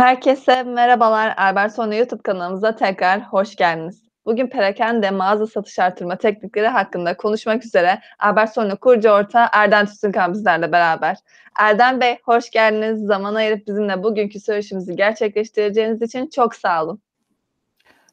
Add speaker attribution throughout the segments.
Speaker 1: Herkese merhabalar. Albertone YouTube kanalımıza tekrar hoş geldiniz. Bugün perakende mağaza satış artırma teknikleri hakkında konuşmak üzere Albertone kurucu ortağı Erdem Tütünkan bizlerle beraber. Erdem Bey hoş geldiniz. Zaman ayırıp bizimle bugünkü söyleşimizi gerçekleştireceğiniz için çok sağ olun.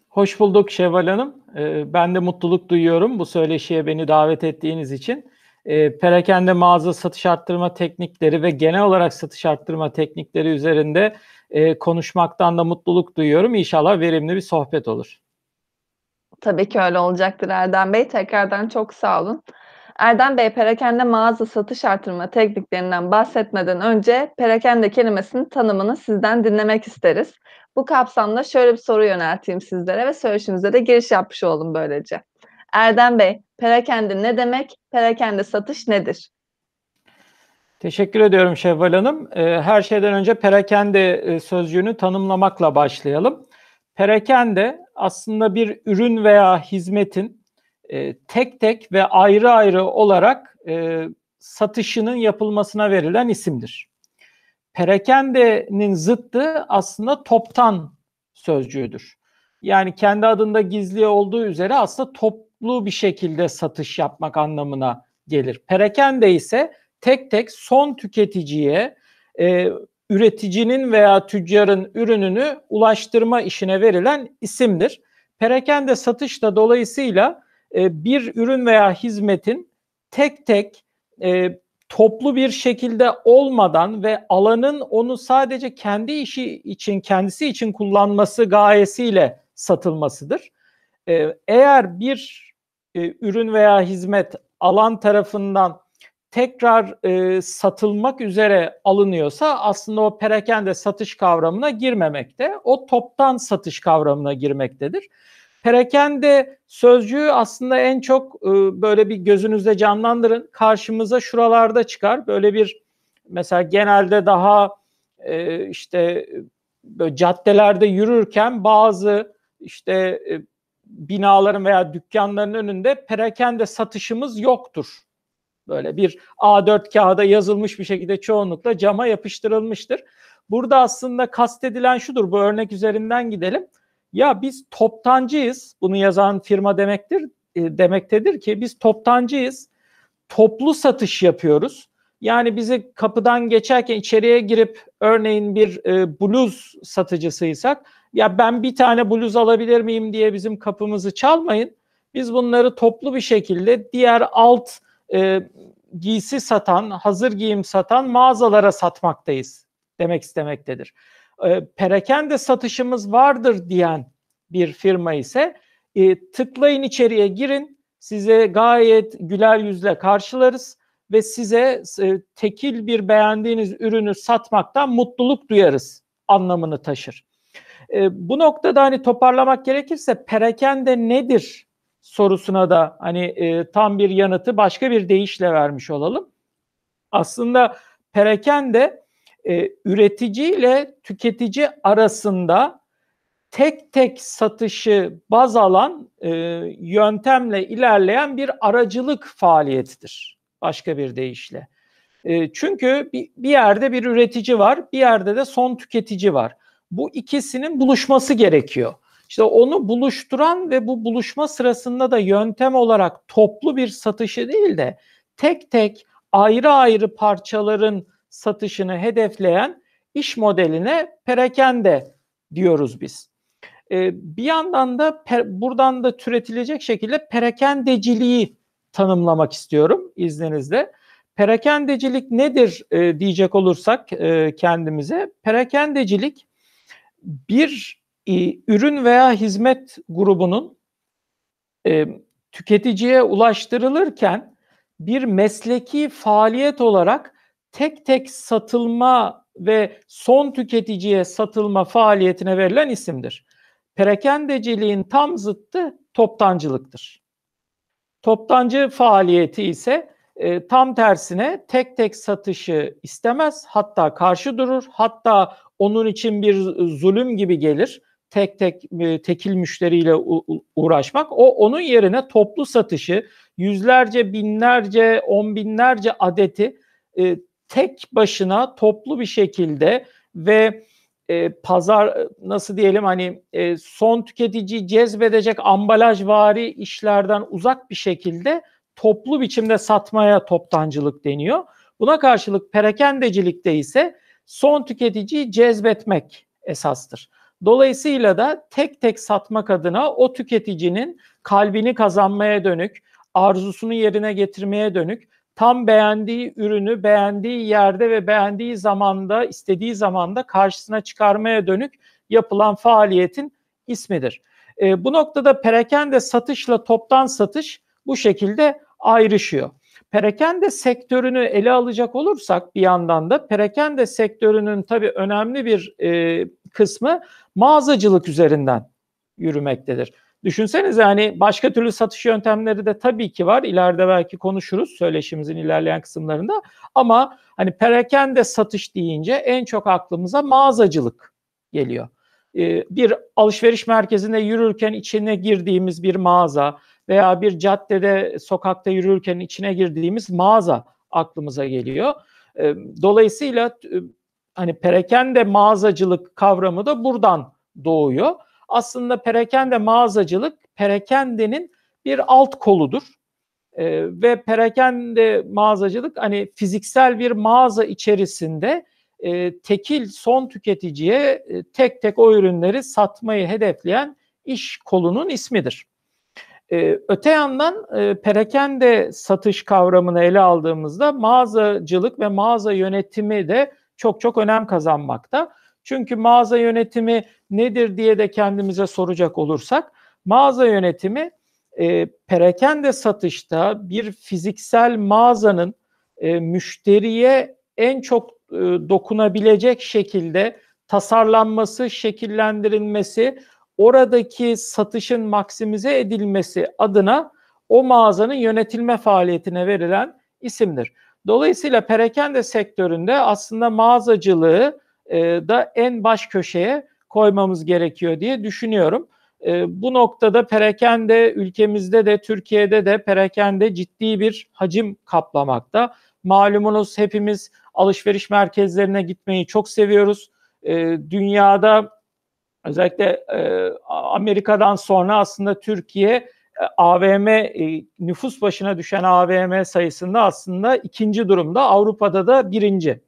Speaker 2: Hoş bulduk Şevval Hanım. Ee, ben de mutluluk duyuyorum bu söyleşiye beni davet ettiğiniz için. Ee, perakende mağaza satış arttırma teknikleri ve genel olarak satış arttırma teknikleri üzerinde e, konuşmaktan da mutluluk duyuyorum. İnşallah verimli bir sohbet olur.
Speaker 1: Tabii ki öyle olacaktır Erdem Bey. Tekrardan çok sağ olun. Erdem Bey, perakende mağaza satış artırma tekniklerinden bahsetmeden önce perakende kelimesinin tanımını sizden dinlemek isteriz. Bu kapsamda şöyle bir soru yönelteyim sizlere ve söyleşimize de giriş yapmış oldum böylece. Erdem Bey, perakende ne demek? Perakende satış nedir?
Speaker 2: Teşekkür ediyorum Şevval Hanım. Ee, her şeyden önce perakende e, sözcüğünü tanımlamakla başlayalım. Perakende aslında bir ürün veya hizmetin e, tek tek ve ayrı ayrı olarak e, satışının yapılmasına verilen isimdir. Perakende'nin zıttı aslında toptan sözcüğüdür. Yani kendi adında gizli olduğu üzere aslında toplu bir şekilde satış yapmak anlamına gelir. Perakende ise tek tek son tüketiciye e, üreticinin veya tüccarın ürününü ulaştırma işine verilen isimdir. Perakende satış da dolayısıyla e, bir ürün veya hizmetin tek tek e, toplu bir şekilde olmadan ve alanın onu sadece kendi işi için, kendisi için kullanması gayesiyle satılmasıdır. E, eğer bir e, ürün veya hizmet alan tarafından tekrar e, satılmak üzere alınıyorsa aslında o perakende satış kavramına girmemekte. O toptan satış kavramına girmektedir. Perakende sözcüğü aslında en çok e, böyle bir gözünüzde canlandırın. Karşımıza şuralarda çıkar. Böyle bir mesela genelde daha e, işte böyle caddelerde yürürken bazı işte e, binaların veya dükkanların önünde perakende satışımız yoktur Böyle bir A4 kağıda yazılmış bir şekilde çoğunlukla cama yapıştırılmıştır. Burada aslında kastedilen şudur. Bu örnek üzerinden gidelim. Ya biz toptancıyız. Bunu yazan firma demektir e, demektedir ki biz toptancıyız. Toplu satış yapıyoruz. Yani bizi kapıdan geçerken içeriye girip örneğin bir e, bluz satıcısıysak ya ben bir tane bluz alabilir miyim diye bizim kapımızı çalmayın. Biz bunları toplu bir şekilde diğer alt e, giysi satan, hazır giyim satan mağazalara satmaktayız demek istemektedir. E, perakende satışımız vardır diyen bir firma ise e, tıklayın içeriye girin size gayet güler yüzle karşılarız ve size e, tekil bir beğendiğiniz ürünü satmaktan mutluluk duyarız anlamını taşır. E, bu noktada hani toparlamak gerekirse perakende nedir sorusuna da hani e, tam bir yanıtı başka bir deyişle vermiş olalım. Aslında perakende e, üretici ile tüketici arasında tek tek satışı baz alan e, yöntemle ilerleyen bir aracılık faaliyetidir. Başka bir deyişle. E, çünkü bir, bir yerde bir üretici var, bir yerde de son tüketici var. Bu ikisinin buluşması gerekiyor. İşte onu buluşturan ve bu buluşma sırasında da yöntem olarak toplu bir satışı değil de tek tek ayrı ayrı parçaların satışını hedefleyen iş modeline perakende diyoruz biz. Ee, bir yandan da per, buradan da türetilecek şekilde perakendeciliği tanımlamak istiyorum izninizle. Perakendecilik nedir e, diyecek olursak e, kendimize. Perakendecilik bir ürün veya hizmet grubunun e, tüketiciye ulaştırılırken bir mesleki faaliyet olarak tek tek satılma ve son tüketiciye satılma faaliyetine verilen isimdir. Perakendeciliğin tam zıttı toptancılıktır. Toptancı faaliyeti ise e, tam tersine tek tek satışı istemez, hatta karşı durur, hatta onun için bir zulüm gibi gelir tek tek e, tekil müşteriyle uğraşmak. O onun yerine toplu satışı yüzlerce, binlerce, on binlerce adeti e, tek başına toplu bir şekilde ve e, pazar nasıl diyelim hani e, son tüketiciyi cezbedecek ambalajvari işlerden uzak bir şekilde toplu biçimde satmaya toptancılık deniyor. Buna karşılık perakendecilikte ise son tüketiciyi cezbetmek esastır. Dolayısıyla da tek tek satmak adına o tüketicinin kalbini kazanmaya dönük, arzusunu yerine getirmeye dönük, tam beğendiği ürünü beğendiği yerde ve beğendiği zamanda, istediği zamanda karşısına çıkarmaya dönük yapılan faaliyetin ismidir. E, bu noktada perakende satışla toptan satış bu şekilde ayrışıyor. Perakende sektörünü ele alacak olursak bir yandan da perakende sektörünün tabii önemli bir e, kısmı mağazacılık üzerinden yürümektedir. Düşünsenize hani başka türlü satış yöntemleri de tabii ki var. İleride belki konuşuruz söyleşimizin ilerleyen kısımlarında. Ama hani perakende satış deyince en çok aklımıza mağazacılık geliyor. Ee, bir alışveriş merkezinde yürürken içine girdiğimiz bir mağaza veya bir caddede, sokakta yürürken içine girdiğimiz mağaza aklımıza geliyor. Dolayısıyla hani perakende mağazacılık kavramı da buradan doğuyor. Aslında perakende mağazacılık perekendenin bir alt koludur. Ee, ve perakende mağazacılık hani fiziksel bir mağaza içerisinde e, tekil son tüketiciye e, tek tek o ürünleri satmayı hedefleyen iş kolunun ismidir. Ee, öte yandan e, perakende satış kavramını ele aldığımızda mağazacılık ve mağaza yönetimi de çok çok önem kazanmakta. Çünkü mağaza yönetimi nedir diye de kendimize soracak olursak mağaza yönetimi e, perakende satışta bir fiziksel mağazanın e, müşteriye en çok e, dokunabilecek şekilde tasarlanması, şekillendirilmesi, oradaki satışın maksimize edilmesi adına o mağazanın yönetilme faaliyetine verilen isimdir. Dolayısıyla perakende sektöründe aslında mağazacılığı e, da en baş köşeye koymamız gerekiyor diye düşünüyorum. E, bu noktada perakende ülkemizde de Türkiye'de de perakende ciddi bir hacim kaplamakta. Malumunuz hepimiz alışveriş merkezlerine gitmeyi çok seviyoruz. E, dünyada özellikle e, Amerika'dan sonra aslında Türkiye e, AVM e, nüfus başına düşen AVM sayısında aslında ikinci durumda Avrupa'da da birinci.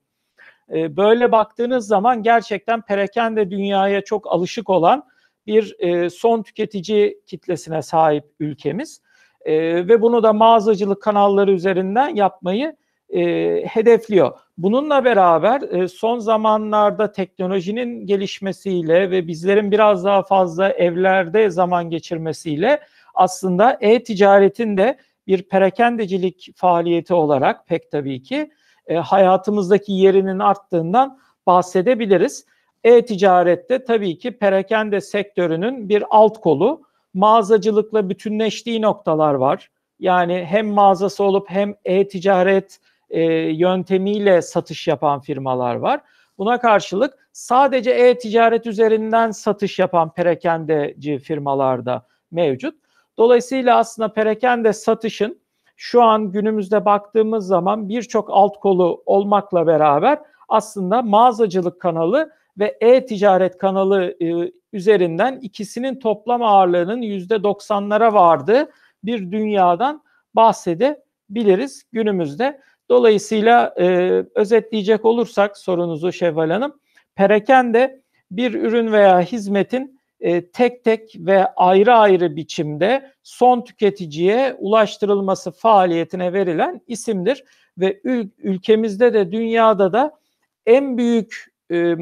Speaker 2: E, böyle baktığınız zaman gerçekten perakende dünyaya çok alışık olan bir e, son tüketici kitlesine sahip ülkemiz. E, ve bunu da mağazacılık kanalları üzerinden yapmayı e, hedefliyor. Bununla beraber e, son zamanlarda teknolojinin gelişmesiyle ve bizlerin biraz daha fazla evlerde zaman geçirmesiyle aslında e-ticaretin de bir perakendecilik faaliyeti olarak pek tabii ki e, hayatımızdaki yerinin arttığından bahsedebiliriz. E-ticarette tabii ki perakende sektörünün bir alt kolu mağazacılıkla bütünleştiği noktalar var. Yani hem mağazası olup hem e-ticaret e, yöntemiyle satış yapan firmalar var. Buna karşılık sadece e-ticaret üzerinden satış yapan perakendeci firmalar da mevcut. Dolayısıyla aslında perakende satışın şu an günümüzde baktığımız zaman birçok alt kolu olmakla beraber aslında mağazacılık kanalı ve e-ticaret kanalı e, üzerinden ikisinin toplam ağırlığının %90'lara vardığı bir dünyadan bahsedebiliriz günümüzde. Dolayısıyla e, özetleyecek olursak sorunuzu Şevval Hanım, perakende bir ürün veya hizmetin e, tek tek ve ayrı ayrı biçimde son tüketiciye ulaştırılması faaliyetine verilen isimdir ve ül- ülkemizde de dünyada da en büyük e,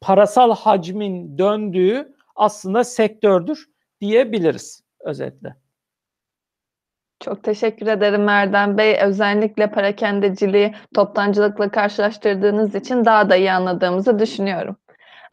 Speaker 2: parasal hacmin döndüğü aslında sektördür diyebiliriz özetle.
Speaker 1: Çok teşekkür ederim Erdem Bey. Özellikle parakendeciliği toptancılıkla karşılaştırdığınız için daha da iyi anladığımızı düşünüyorum.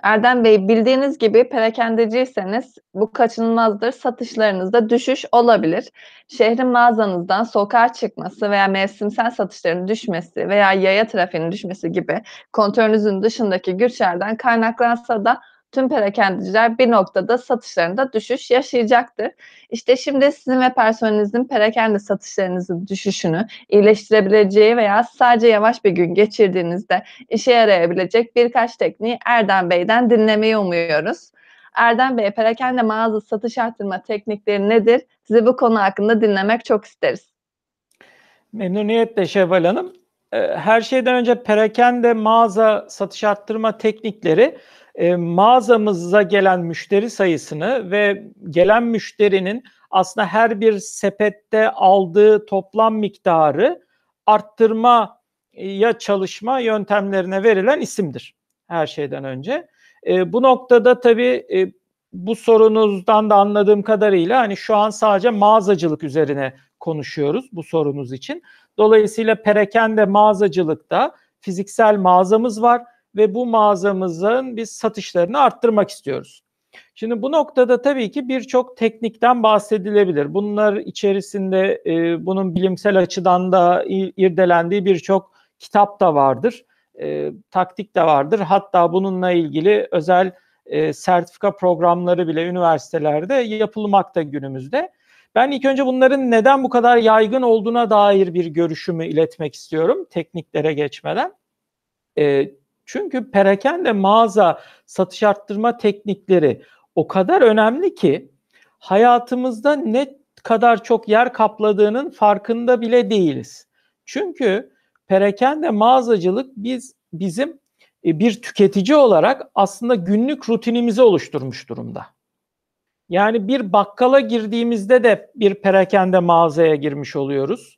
Speaker 1: Erdem Bey, bildiğiniz gibi perakendeciyseniz bu kaçınılmazdır. Satışlarınızda düşüş olabilir. Şehrin mağazanızdan sokağa çıkması veya mevsimsel satışların düşmesi veya yaya trafiğinin düşmesi gibi kontrolünüzün dışındaki güçlerden kaynaklansa da tüm perakendeciler bir noktada satışlarında düşüş yaşayacaktır. İşte şimdi sizin ve personelinizin perakende satışlarınızın düşüşünü iyileştirebileceği veya sadece yavaş bir gün geçirdiğinizde işe yarayabilecek birkaç tekniği Erdem Bey'den dinlemeyi umuyoruz. Erdem Bey, perakende mağaza satış arttırma teknikleri nedir? Sizi bu konu hakkında dinlemek çok isteriz.
Speaker 2: Memnuniyetle Şevval Hanım. Her şeyden önce perakende mağaza satış arttırma teknikleri mağazamıza gelen müşteri sayısını ve gelen müşterinin aslında her bir sepette aldığı toplam miktarı arttırmaya çalışma yöntemlerine verilen isimdir her şeyden önce. Bu noktada tabii bu sorunuzdan da anladığım kadarıyla hani şu an sadece mağazacılık üzerine konuşuyoruz bu sorunuz için. Dolayısıyla perakende mağazacılıkta fiziksel mağazamız var ve bu mağazamızın biz satışlarını arttırmak istiyoruz. Şimdi bu noktada tabii ki birçok teknikten bahsedilebilir. Bunlar içerisinde e, bunun bilimsel açıdan da irdelendiği birçok kitap da vardır. E, taktik de vardır. Hatta bununla ilgili özel e, sertifika programları bile üniversitelerde yapılmakta günümüzde. Ben ilk önce bunların neden bu kadar yaygın olduğuna dair bir görüşümü iletmek istiyorum tekniklere geçmeden. E, çünkü perakende mağaza satış arttırma teknikleri o kadar önemli ki hayatımızda ne kadar çok yer kapladığının farkında bile değiliz. Çünkü perakende mağazacılık biz bizim e, bir tüketici olarak aslında günlük rutinimizi oluşturmuş durumda. Yani bir bakkala girdiğimizde de bir perakende mağazaya girmiş oluyoruz.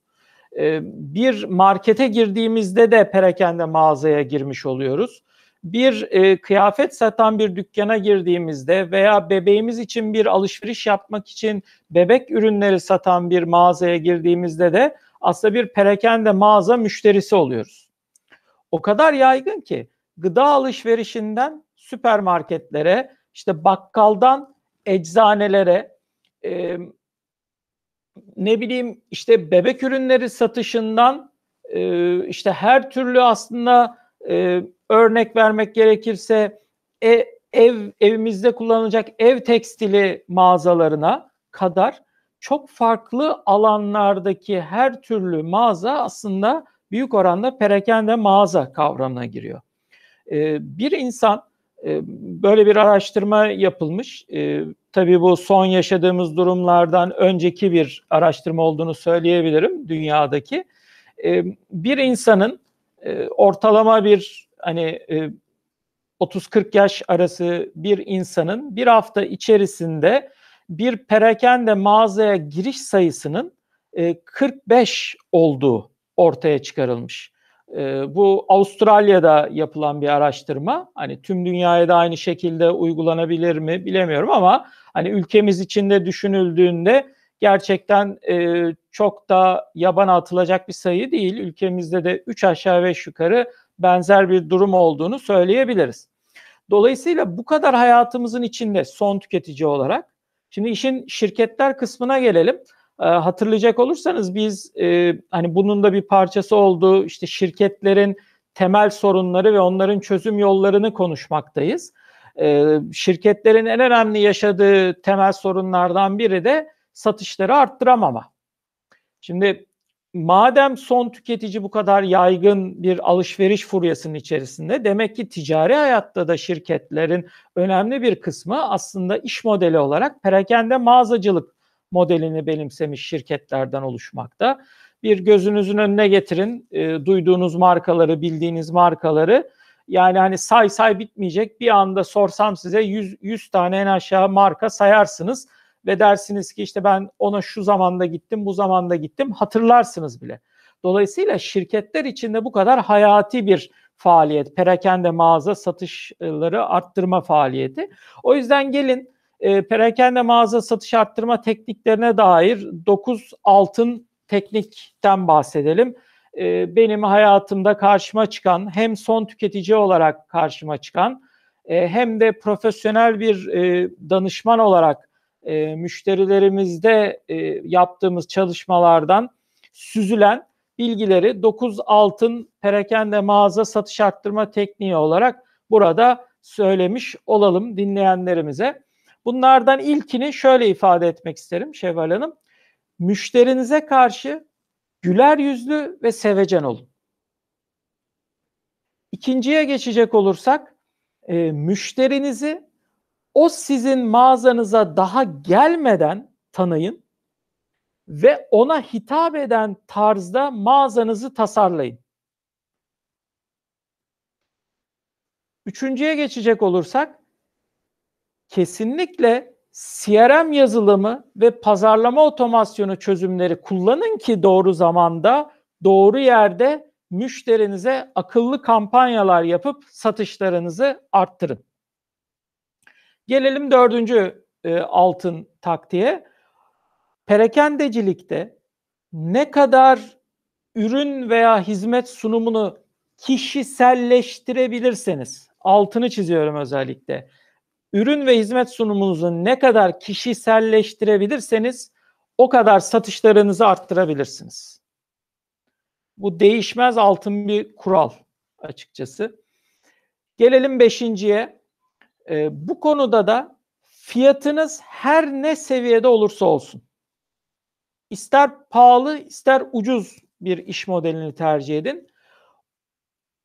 Speaker 2: Ee, bir markete girdiğimizde de perakende mağazaya girmiş oluyoruz. Bir e, kıyafet satan bir dükkana girdiğimizde veya bebeğimiz için bir alışveriş yapmak için bebek ürünleri satan bir mağazaya girdiğimizde de aslında bir perakende mağaza müşterisi oluyoruz. O kadar yaygın ki gıda alışverişinden süpermarketlere, işte bakkaldan eczanelere, e, ne bileyim işte bebek ürünleri satışından e, işte her türlü aslında e, örnek vermek gerekirse ev, ev evimizde kullanılacak ev tekstili mağazalarına kadar çok farklı alanlardaki her türlü mağaza aslında büyük oranda perakende mağaza kavramına giriyor. Ee, bir insan e, böyle bir araştırma yapılmış. E, tabii bu son yaşadığımız durumlardan önceki bir araştırma olduğunu söyleyebilirim dünyadaki. E, bir insanın e, ortalama bir hani e, 30-40 yaş arası bir insanın bir hafta içerisinde bir perakende mağazaya giriş sayısının e, 45 olduğu ortaya çıkarılmış. E, bu Avustralya'da yapılan bir araştırma. Hani tüm dünyaya da aynı şekilde uygulanabilir mi bilemiyorum ama hani ülkemiz içinde düşünüldüğünde gerçekten e, çok da yabana atılacak bir sayı değil. Ülkemizde de 3 aşağı 5 yukarı benzer bir durum olduğunu söyleyebiliriz. Dolayısıyla bu kadar hayatımızın içinde son tüketici olarak şimdi işin şirketler kısmına gelelim. E, hatırlayacak olursanız biz e, hani bunun da bir parçası olduğu işte şirketlerin temel sorunları ve onların çözüm yollarını konuşmaktayız. E, şirketlerin en önemli yaşadığı temel sorunlardan biri de satışları arttıramama. Şimdi madem son tüketici bu kadar yaygın bir alışveriş furyasının içerisinde demek ki ticari hayatta da şirketlerin önemli bir kısmı aslında iş modeli olarak perakende mağazacılık modelini benimsemiş şirketlerden oluşmakta. Bir gözünüzün önüne getirin e, duyduğunuz markaları, bildiğiniz markaları. Yani hani say say bitmeyecek. Bir anda sorsam size 100, 100 tane en aşağı marka sayarsınız ve dersiniz ki işte ben ona şu zamanda gittim, bu zamanda gittim. Hatırlarsınız bile. Dolayısıyla şirketler içinde bu kadar hayati bir faaliyet, perakende mağaza satışları arttırma faaliyeti. O yüzden gelin e, perakende mağaza satış arttırma tekniklerine dair 9 altın teknikten bahsedelim. E, benim hayatımda karşıma çıkan hem son tüketici olarak karşıma çıkan e, hem de profesyonel bir e, danışman olarak e, müşterilerimizde e, yaptığımız çalışmalardan süzülen bilgileri 9 altın perakende mağaza satış arttırma tekniği olarak burada söylemiş olalım dinleyenlerimize. Bunlardan ilkini şöyle ifade etmek isterim Şevval Hanım. Müşterinize karşı güler yüzlü ve sevecen olun. İkinciye geçecek olursak, e, müşterinizi o sizin mağazanıza daha gelmeden tanıyın ve ona hitap eden tarzda mağazanızı tasarlayın. Üçüncüye geçecek olursak kesinlikle CRM yazılımı ve pazarlama otomasyonu çözümleri kullanın ki doğru zamanda, doğru yerde müşterinize akıllı kampanyalar yapıp satışlarınızı arttırın. Gelelim dördüncü e, altın taktiğe. Perakendecilikte ne kadar ürün veya hizmet sunumunu kişiselleştirebilirseniz, altını çiziyorum özellikle. Ürün ve hizmet sunumunuzu ne kadar kişiselleştirebilirseniz o kadar satışlarınızı arttırabilirsiniz. Bu değişmez altın bir kural açıkçası. Gelelim beşinciye. Ee, bu konuda da fiyatınız her ne seviyede olursa olsun. İster pahalı ister ucuz bir iş modelini tercih edin.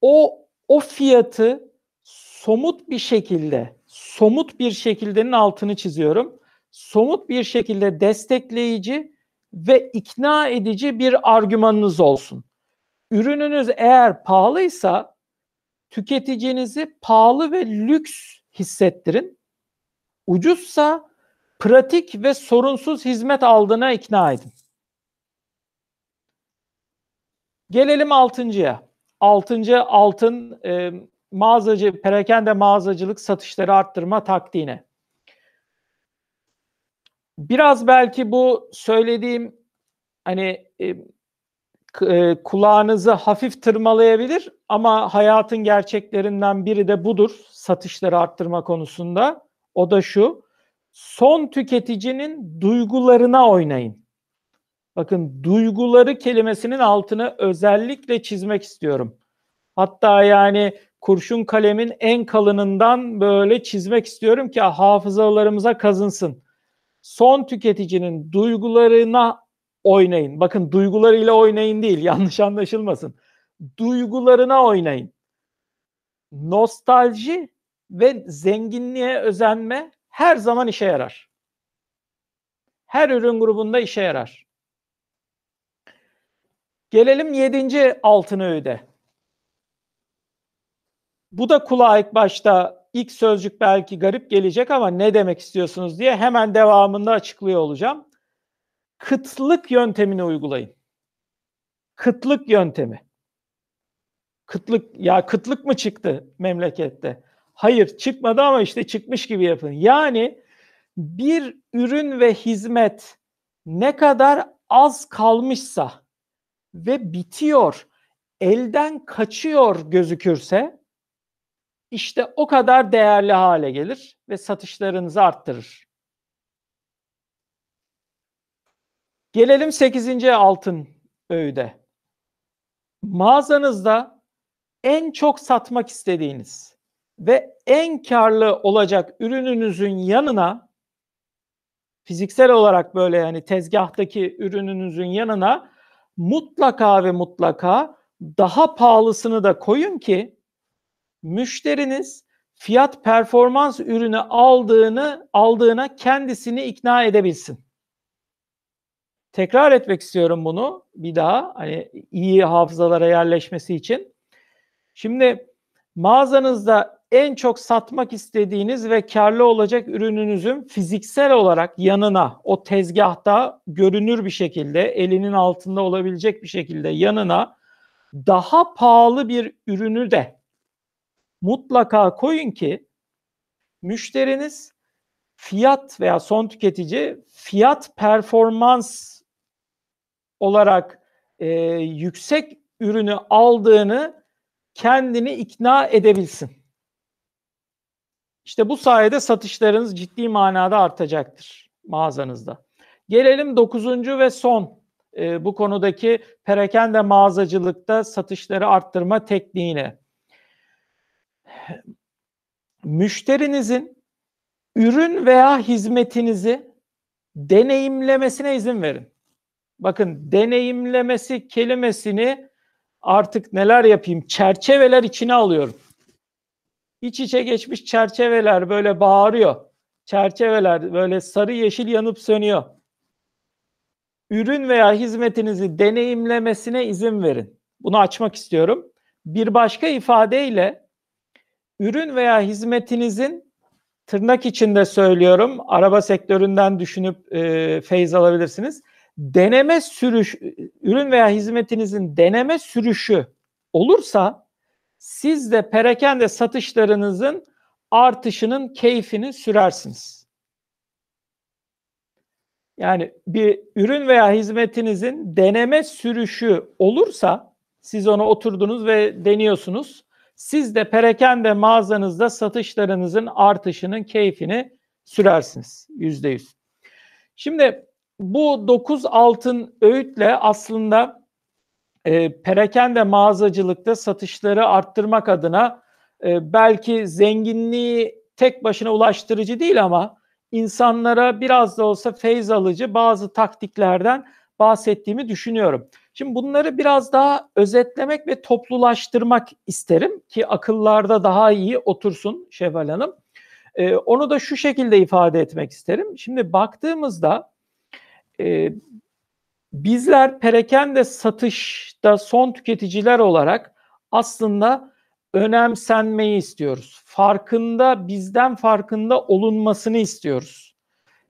Speaker 2: O o fiyatı somut bir şekilde, somut bir şekildenin altını çiziyorum. Somut bir şekilde destekleyici ve ikna edici bir argümanınız olsun. Ürününüz eğer pahalıysa tüketicinizi pahalı ve lüks hissettirin. Ucuzsa pratik ve sorunsuz hizmet aldığına ikna edin. Gelelim altıncıya. Altıncı altın e, mağazacı, perakende mağazacılık satışları arttırma taktiğine. Biraz belki bu söylediğim hani e, e, kulağınızı hafif tırmalayabilir ama hayatın gerçeklerinden biri de budur satışları arttırma konusunda. O da şu. Son tüketicinin duygularına oynayın. Bakın duyguları kelimesinin altını özellikle çizmek istiyorum. Hatta yani kurşun kalemin en kalınından böyle çizmek istiyorum ki hafızalarımıza kazınsın. Son tüketicinin duygularına oynayın. Bakın duygularıyla oynayın değil yanlış anlaşılmasın. Duygularına oynayın. Nostalji ve zenginliğe özenme her zaman işe yarar. Her ürün grubunda işe yarar. Gelelim yedinci altın öğüde. Bu da kulağa ilk başta ilk sözcük belki garip gelecek ama ne demek istiyorsunuz diye hemen devamında açıklıyor olacağım kıtlık yöntemini uygulayın. Kıtlık yöntemi. Kıtlık ya kıtlık mı çıktı memlekette? Hayır çıkmadı ama işte çıkmış gibi yapın. Yani bir ürün ve hizmet ne kadar az kalmışsa ve bitiyor, elden kaçıyor gözükürse işte o kadar değerli hale gelir ve satışlarınızı arttırır. Gelelim 8. altın öğüde. Mağazanızda en çok satmak istediğiniz ve en karlı olacak ürününüzün yanına fiziksel olarak böyle yani tezgahtaki ürününüzün yanına mutlaka ve mutlaka daha pahalısını da koyun ki müşteriniz fiyat performans ürünü aldığını aldığına kendisini ikna edebilsin. Tekrar etmek istiyorum bunu bir daha hani iyi hafızalara yerleşmesi için. Şimdi mağazanızda en çok satmak istediğiniz ve karlı olacak ürününüzün fiziksel olarak yanına o tezgahta görünür bir şekilde elinin altında olabilecek bir şekilde yanına daha pahalı bir ürünü de mutlaka koyun ki müşteriniz fiyat veya son tüketici fiyat performans olarak e, yüksek ürünü aldığını kendini ikna edebilsin. İşte bu sayede satışlarınız ciddi manada artacaktır mağazanızda. Gelelim dokuzuncu ve son e, bu konudaki perakende mağazacılıkta satışları arttırma tekniğine. Müşterinizin ürün veya hizmetinizi deneyimlemesine izin verin. Bakın deneyimlemesi kelimesini artık neler yapayım çerçeveler içine alıyorum. İç içe geçmiş çerçeveler böyle bağırıyor. Çerçeveler böyle sarı yeşil yanıp sönüyor. Ürün veya hizmetinizi deneyimlemesine izin verin. Bunu açmak istiyorum. Bir başka ifadeyle ürün veya hizmetinizin tırnak içinde söylüyorum. Araba sektöründen düşünüp e, feyz alabilirsiniz. Deneme sürüş ürün veya hizmetinizin deneme sürüşü olursa siz de perakende satışlarınızın artışının keyfini sürersiniz. Yani bir ürün veya hizmetinizin deneme sürüşü olursa siz onu oturdunuz ve deniyorsunuz. Siz de perakende mağazanızda satışlarınızın artışının keyfini sürersiniz. Yüzde yüz. Şimdi bu dokuz altın öğütle aslında e, perakende mağazacılıkta satışları arttırmak adına e, belki zenginliği tek başına ulaştırıcı değil ama insanlara biraz da olsa feyz alıcı bazı taktiklerden bahsettiğimi düşünüyorum. Şimdi bunları biraz daha özetlemek ve toplulaştırmak isterim ki akıllarda daha iyi otursun Şevval Hanım. Ee, onu da şu şekilde ifade etmek isterim. Şimdi baktığımızda e, bizler perakende satışta son tüketiciler olarak aslında önemsenmeyi istiyoruz. Farkında, bizden farkında olunmasını istiyoruz.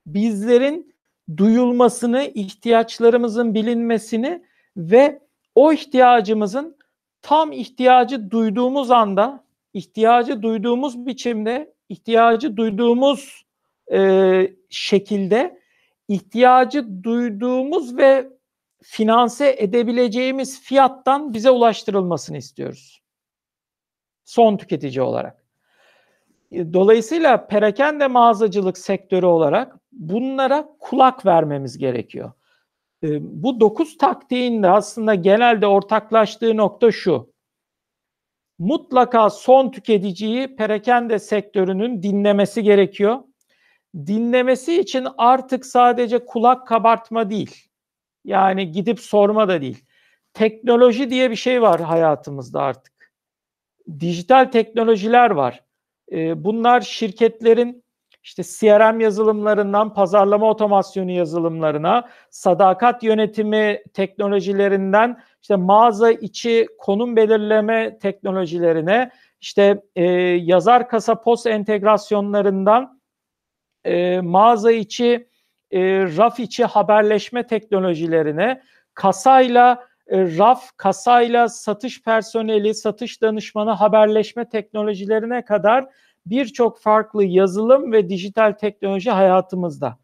Speaker 2: Bizlerin duyulmasını, ihtiyaçlarımızın bilinmesini ve o ihtiyacımızın tam ihtiyacı duyduğumuz anda, ihtiyacı duyduğumuz biçimde, ihtiyacı duyduğumuz e, şekilde, ihtiyacı duyduğumuz ve finanse edebileceğimiz fiyattan bize ulaştırılmasını istiyoruz. Son tüketici olarak. Dolayısıyla perakende mağazacılık sektörü olarak bunlara kulak vermemiz gerekiyor. Bu dokuz taktiğin de aslında genelde ortaklaştığı nokta şu. Mutlaka son tüketiciyi perakende sektörünün dinlemesi gerekiyor. Dinlemesi için artık sadece kulak kabartma değil. Yani gidip sorma da değil. Teknoloji diye bir şey var hayatımızda artık. Dijital teknolojiler var. Bunlar şirketlerin işte CRM yazılımlarından pazarlama otomasyonu yazılımlarına, sadakat yönetimi teknolojilerinden işte mağaza içi konum belirleme teknolojilerine, işte e, yazar kasa post entegrasyonlarından e, mağaza içi e, raf içi haberleşme teknolojilerine, kasayla e, raf, kasayla satış personeli, satış danışmanı haberleşme teknolojilerine kadar birçok farklı yazılım ve dijital teknoloji hayatımızda.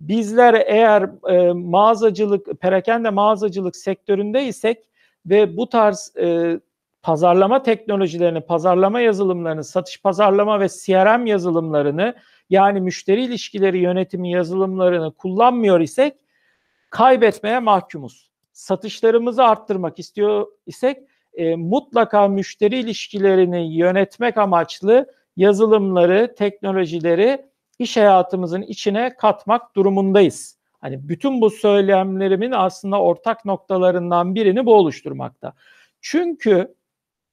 Speaker 2: Bizler eğer e, mağazacılık, perakende mağazacılık sektöründeysek ve bu tarz e, pazarlama teknolojilerini, pazarlama yazılımlarını, satış pazarlama ve CRM yazılımlarını yani müşteri ilişkileri yönetimi yazılımlarını kullanmıyor isek kaybetmeye mahkumuz. Satışlarımızı arttırmak istiyor isek e, mutlaka müşteri ilişkilerini yönetmek amaçlı yazılımları, teknolojileri iş hayatımızın içine katmak durumundayız. Hani bütün bu söylemlerimin aslında ortak noktalarından birini bu oluşturmakta. Çünkü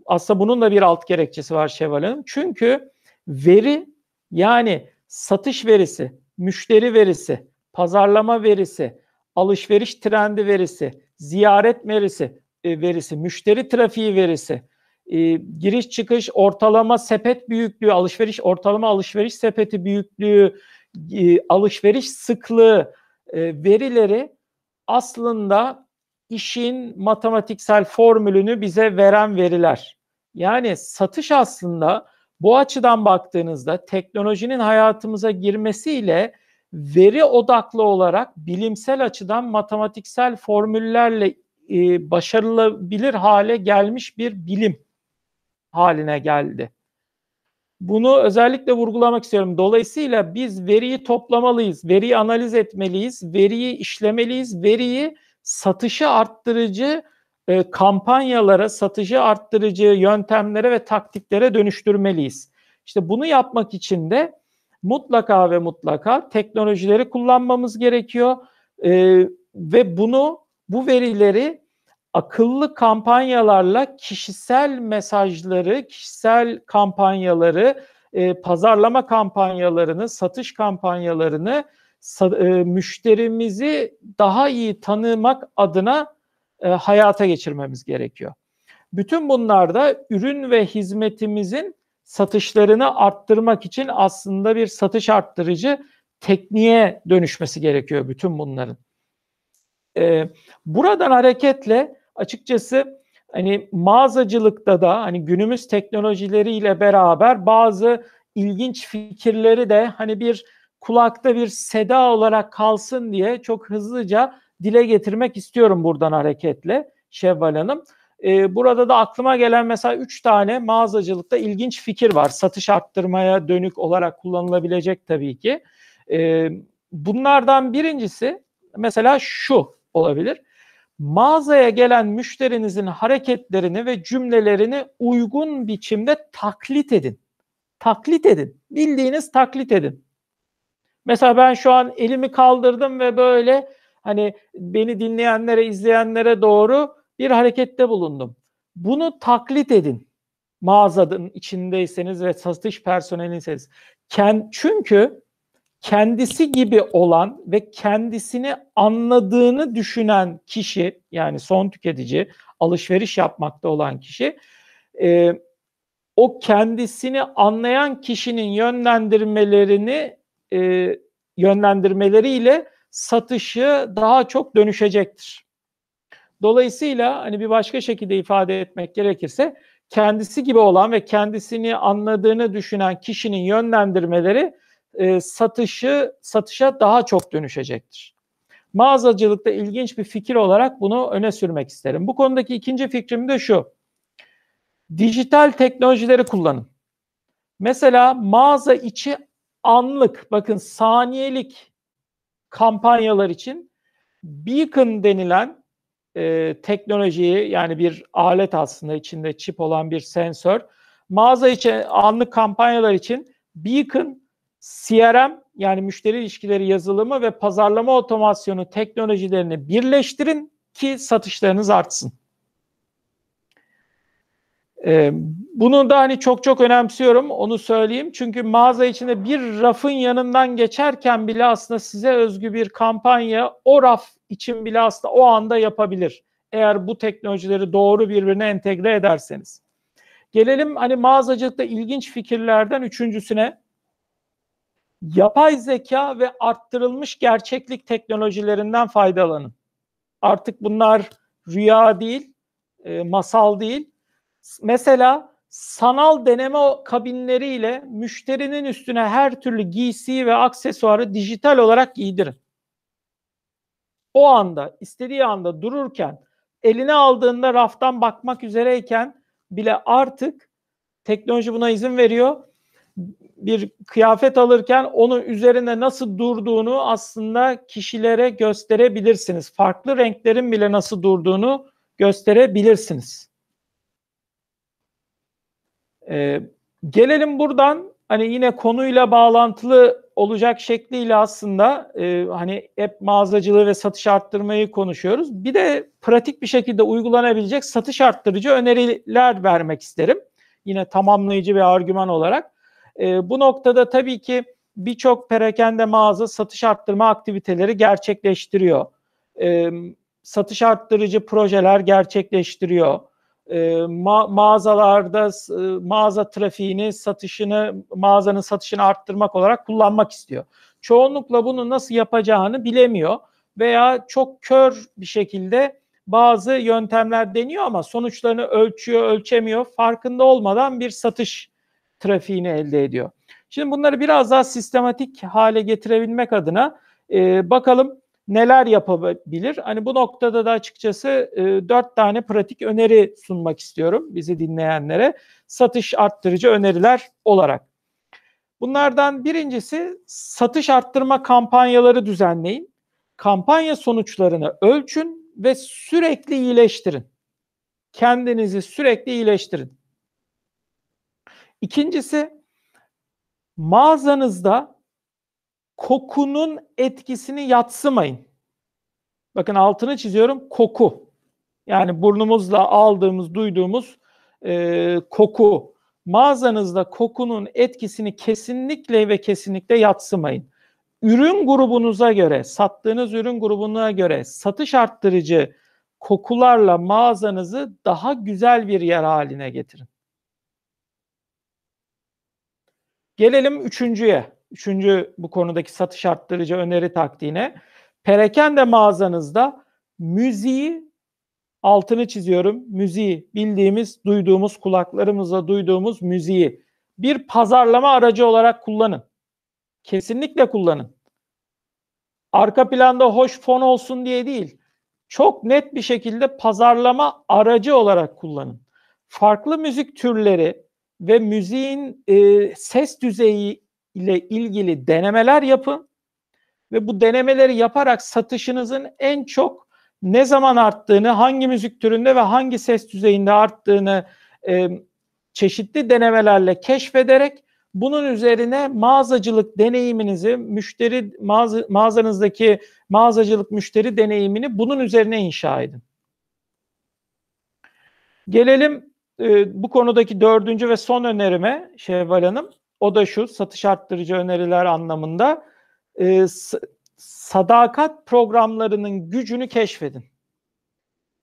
Speaker 2: aslında bunun da bir alt gerekçesi var Şevval Hanım. Çünkü veri yani satış verisi, müşteri verisi, pazarlama verisi, alışveriş trendi verisi, ziyaret verisi, e, verisi, müşteri trafiği verisi, e, giriş çıkış ortalama sepet büyüklüğü, alışveriş ortalama alışveriş sepeti büyüklüğü, e, alışveriş sıklığı e, verileri aslında işin matematiksel formülünü bize veren veriler. Yani satış aslında bu açıdan baktığınızda teknolojinin hayatımıza girmesiyle veri odaklı olarak bilimsel açıdan matematiksel formüllerle e, başarılabilir hale gelmiş bir bilim haline geldi. Bunu özellikle vurgulamak istiyorum. Dolayısıyla biz veriyi toplamalıyız, veriyi analiz etmeliyiz, veriyi işlemeliyiz, veriyi satışı arttırıcı e, kampanyalara, satıcı arttırıcı yöntemlere ve taktiklere dönüştürmeliyiz. İşte bunu yapmak için de mutlaka ve mutlaka teknolojileri kullanmamız gerekiyor ee, ve bunu bu verileri akıllı kampanyalarla kişisel mesajları, kişisel kampanyaları, e, pazarlama kampanyalarını, satış kampanyalarını sa- e, müşterimizi daha iyi tanımak adına e, hayata geçirmemiz gerekiyor. Bütün bunlarda ürün ve hizmetimizin satışlarını arttırmak için aslında bir satış arttırıcı tekniğe dönüşmesi gerekiyor bütün bunların. Ee, buradan hareketle açıkçası hani mağazacılıkta da hani günümüz teknolojileriyle beraber bazı ilginç fikirleri de hani bir kulakta bir seda olarak kalsın diye çok hızlıca dile getirmek istiyorum buradan hareketle Şevval Hanım. Ee, burada da aklıma gelen mesela üç tane mağazacılıkta ilginç fikir var. Satış arttırmaya dönük olarak kullanılabilecek tabii ki. Ee, bunlardan birincisi mesela şu olabilir. Mağazaya gelen müşterinizin hareketlerini ve cümlelerini uygun biçimde taklit edin. Taklit edin. Bildiğiniz taklit edin. Mesela ben şu an elimi kaldırdım ve böyle hani beni dinleyenlere, izleyenlere doğru bir harekette bulundum. Bunu taklit edin. Mağazanın içindeyseniz ve satış personeliyseniz. Çünkü kendisi gibi olan ve kendisini anladığını düşünen kişi yani son tüketici alışveriş yapmakta olan kişi e, o kendisini anlayan kişinin yönlendirmelerini e, yönlendirmeleriyle satışı daha çok dönüşecektir. Dolayısıyla hani bir başka şekilde ifade etmek gerekirse kendisi gibi olan ve kendisini anladığını düşünen kişinin yönlendirmeleri e, satışı satışa daha çok dönüşecektir. Mağazacılıkta ilginç bir fikir olarak bunu öne sürmek isterim. Bu konudaki ikinci fikrim de şu. Dijital teknolojileri kullanın. Mesela mağaza içi anlık, bakın saniyelik kampanyalar için Beacon denilen e, teknolojiyi yani bir alet aslında içinde çip olan bir sensör. Mağaza içi anlık kampanyalar için Beacon CRM yani müşteri ilişkileri yazılımı ve pazarlama otomasyonu teknolojilerini birleştirin ki satışlarınız artsın. Ee, bunu da hani çok çok önemsiyorum onu söyleyeyim. Çünkü mağaza içinde bir rafın yanından geçerken bile aslında size özgü bir kampanya o raf için bile aslında o anda yapabilir. Eğer bu teknolojileri doğru birbirine entegre ederseniz. Gelelim hani mağazacılıkta ilginç fikirlerden üçüncüsüne yapay zeka ve arttırılmış gerçeklik teknolojilerinden faydalanın. Artık bunlar rüya değil, e, masal değil. Mesela sanal deneme kabinleriyle müşterinin üstüne her türlü giysiyi ve aksesuarı dijital olarak giydirin. O anda, istediği anda dururken, eline aldığında raftan bakmak üzereyken bile artık teknoloji buna izin veriyor bir kıyafet alırken onun üzerinde nasıl durduğunu aslında kişilere gösterebilirsiniz. Farklı renklerin bile nasıl durduğunu gösterebilirsiniz. Ee, gelelim buradan hani yine konuyla bağlantılı olacak şekliyle aslında e, hani hep mağazacılığı ve satış arttırmayı konuşuyoruz. Bir de pratik bir şekilde uygulanabilecek satış arttırıcı öneriler vermek isterim. Yine tamamlayıcı bir argüman olarak. E, bu noktada tabii ki birçok perakende mağaza satış arttırma aktiviteleri gerçekleştiriyor. E, satış arttırıcı projeler gerçekleştiriyor. E, ma- mağazalarda e, mağaza trafiğini, satışını, mağazanın satışını arttırmak olarak kullanmak istiyor. Çoğunlukla bunu nasıl yapacağını bilemiyor veya çok kör bir şekilde bazı yöntemler deniyor ama sonuçlarını ölçüyor, ölçemiyor. Farkında olmadan bir satış trafiğini elde ediyor. Şimdi bunları biraz daha sistematik hale getirebilmek adına e, bakalım neler yapabilir. Hani bu noktada da açıkçası e, dört tane pratik öneri sunmak istiyorum bizi dinleyenlere. Satış arttırıcı öneriler olarak. Bunlardan birincisi satış arttırma kampanyaları düzenleyin. Kampanya sonuçlarını ölçün ve sürekli iyileştirin. Kendinizi sürekli iyileştirin. İkincisi mağazanızda kokunun etkisini yatsımayın. Bakın altını çiziyorum koku. Yani burnumuzla aldığımız, duyduğumuz e, koku. Mağazanızda kokunun etkisini kesinlikle ve kesinlikle yatsımayın. Ürün grubunuza göre, sattığınız ürün grubuna göre satış arttırıcı kokularla mağazanızı daha güzel bir yer haline getirin. Gelelim üçüncüye. Üçüncü bu konudaki satış arttırıcı öneri taktiğine. Perakende mağazanızda müziği altını çiziyorum. Müziği bildiğimiz, duyduğumuz, kulaklarımızla duyduğumuz müziği bir pazarlama aracı olarak kullanın. Kesinlikle kullanın. Arka planda hoş fon olsun diye değil. Çok net bir şekilde pazarlama aracı olarak kullanın. Farklı müzik türleri ve müziğin e, ses düzeyi ile ilgili denemeler yapın ve bu denemeleri yaparak satışınızın en çok ne zaman arttığını, hangi müzik türünde ve hangi ses düzeyinde arttığını e, çeşitli denemelerle keşfederek bunun üzerine mağazacılık deneyiminizi, müşteri mağaza, mağazanızdaki mağazacılık müşteri deneyimini bunun üzerine inşa edin. Gelelim e, bu konudaki dördüncü ve son önerime Şevval Hanım. O da şu satış arttırıcı öneriler anlamında e, sadakat programlarının gücünü keşfedin.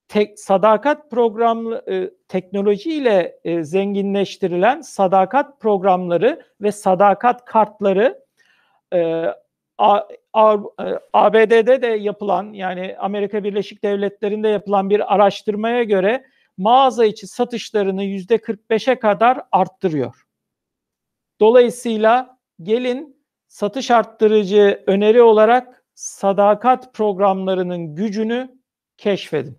Speaker 2: Tek, sadakat program e, teknolojiyle e, zenginleştirilen sadakat programları ve sadakat kartları e, A, A, e, ABD'de de yapılan yani Amerika Birleşik Devletleri'nde yapılan bir araştırmaya göre mağaza içi satışlarını yüzde 45'e kadar arttırıyor. Dolayısıyla gelin satış arttırıcı öneri olarak sadakat programlarının gücünü keşfedin.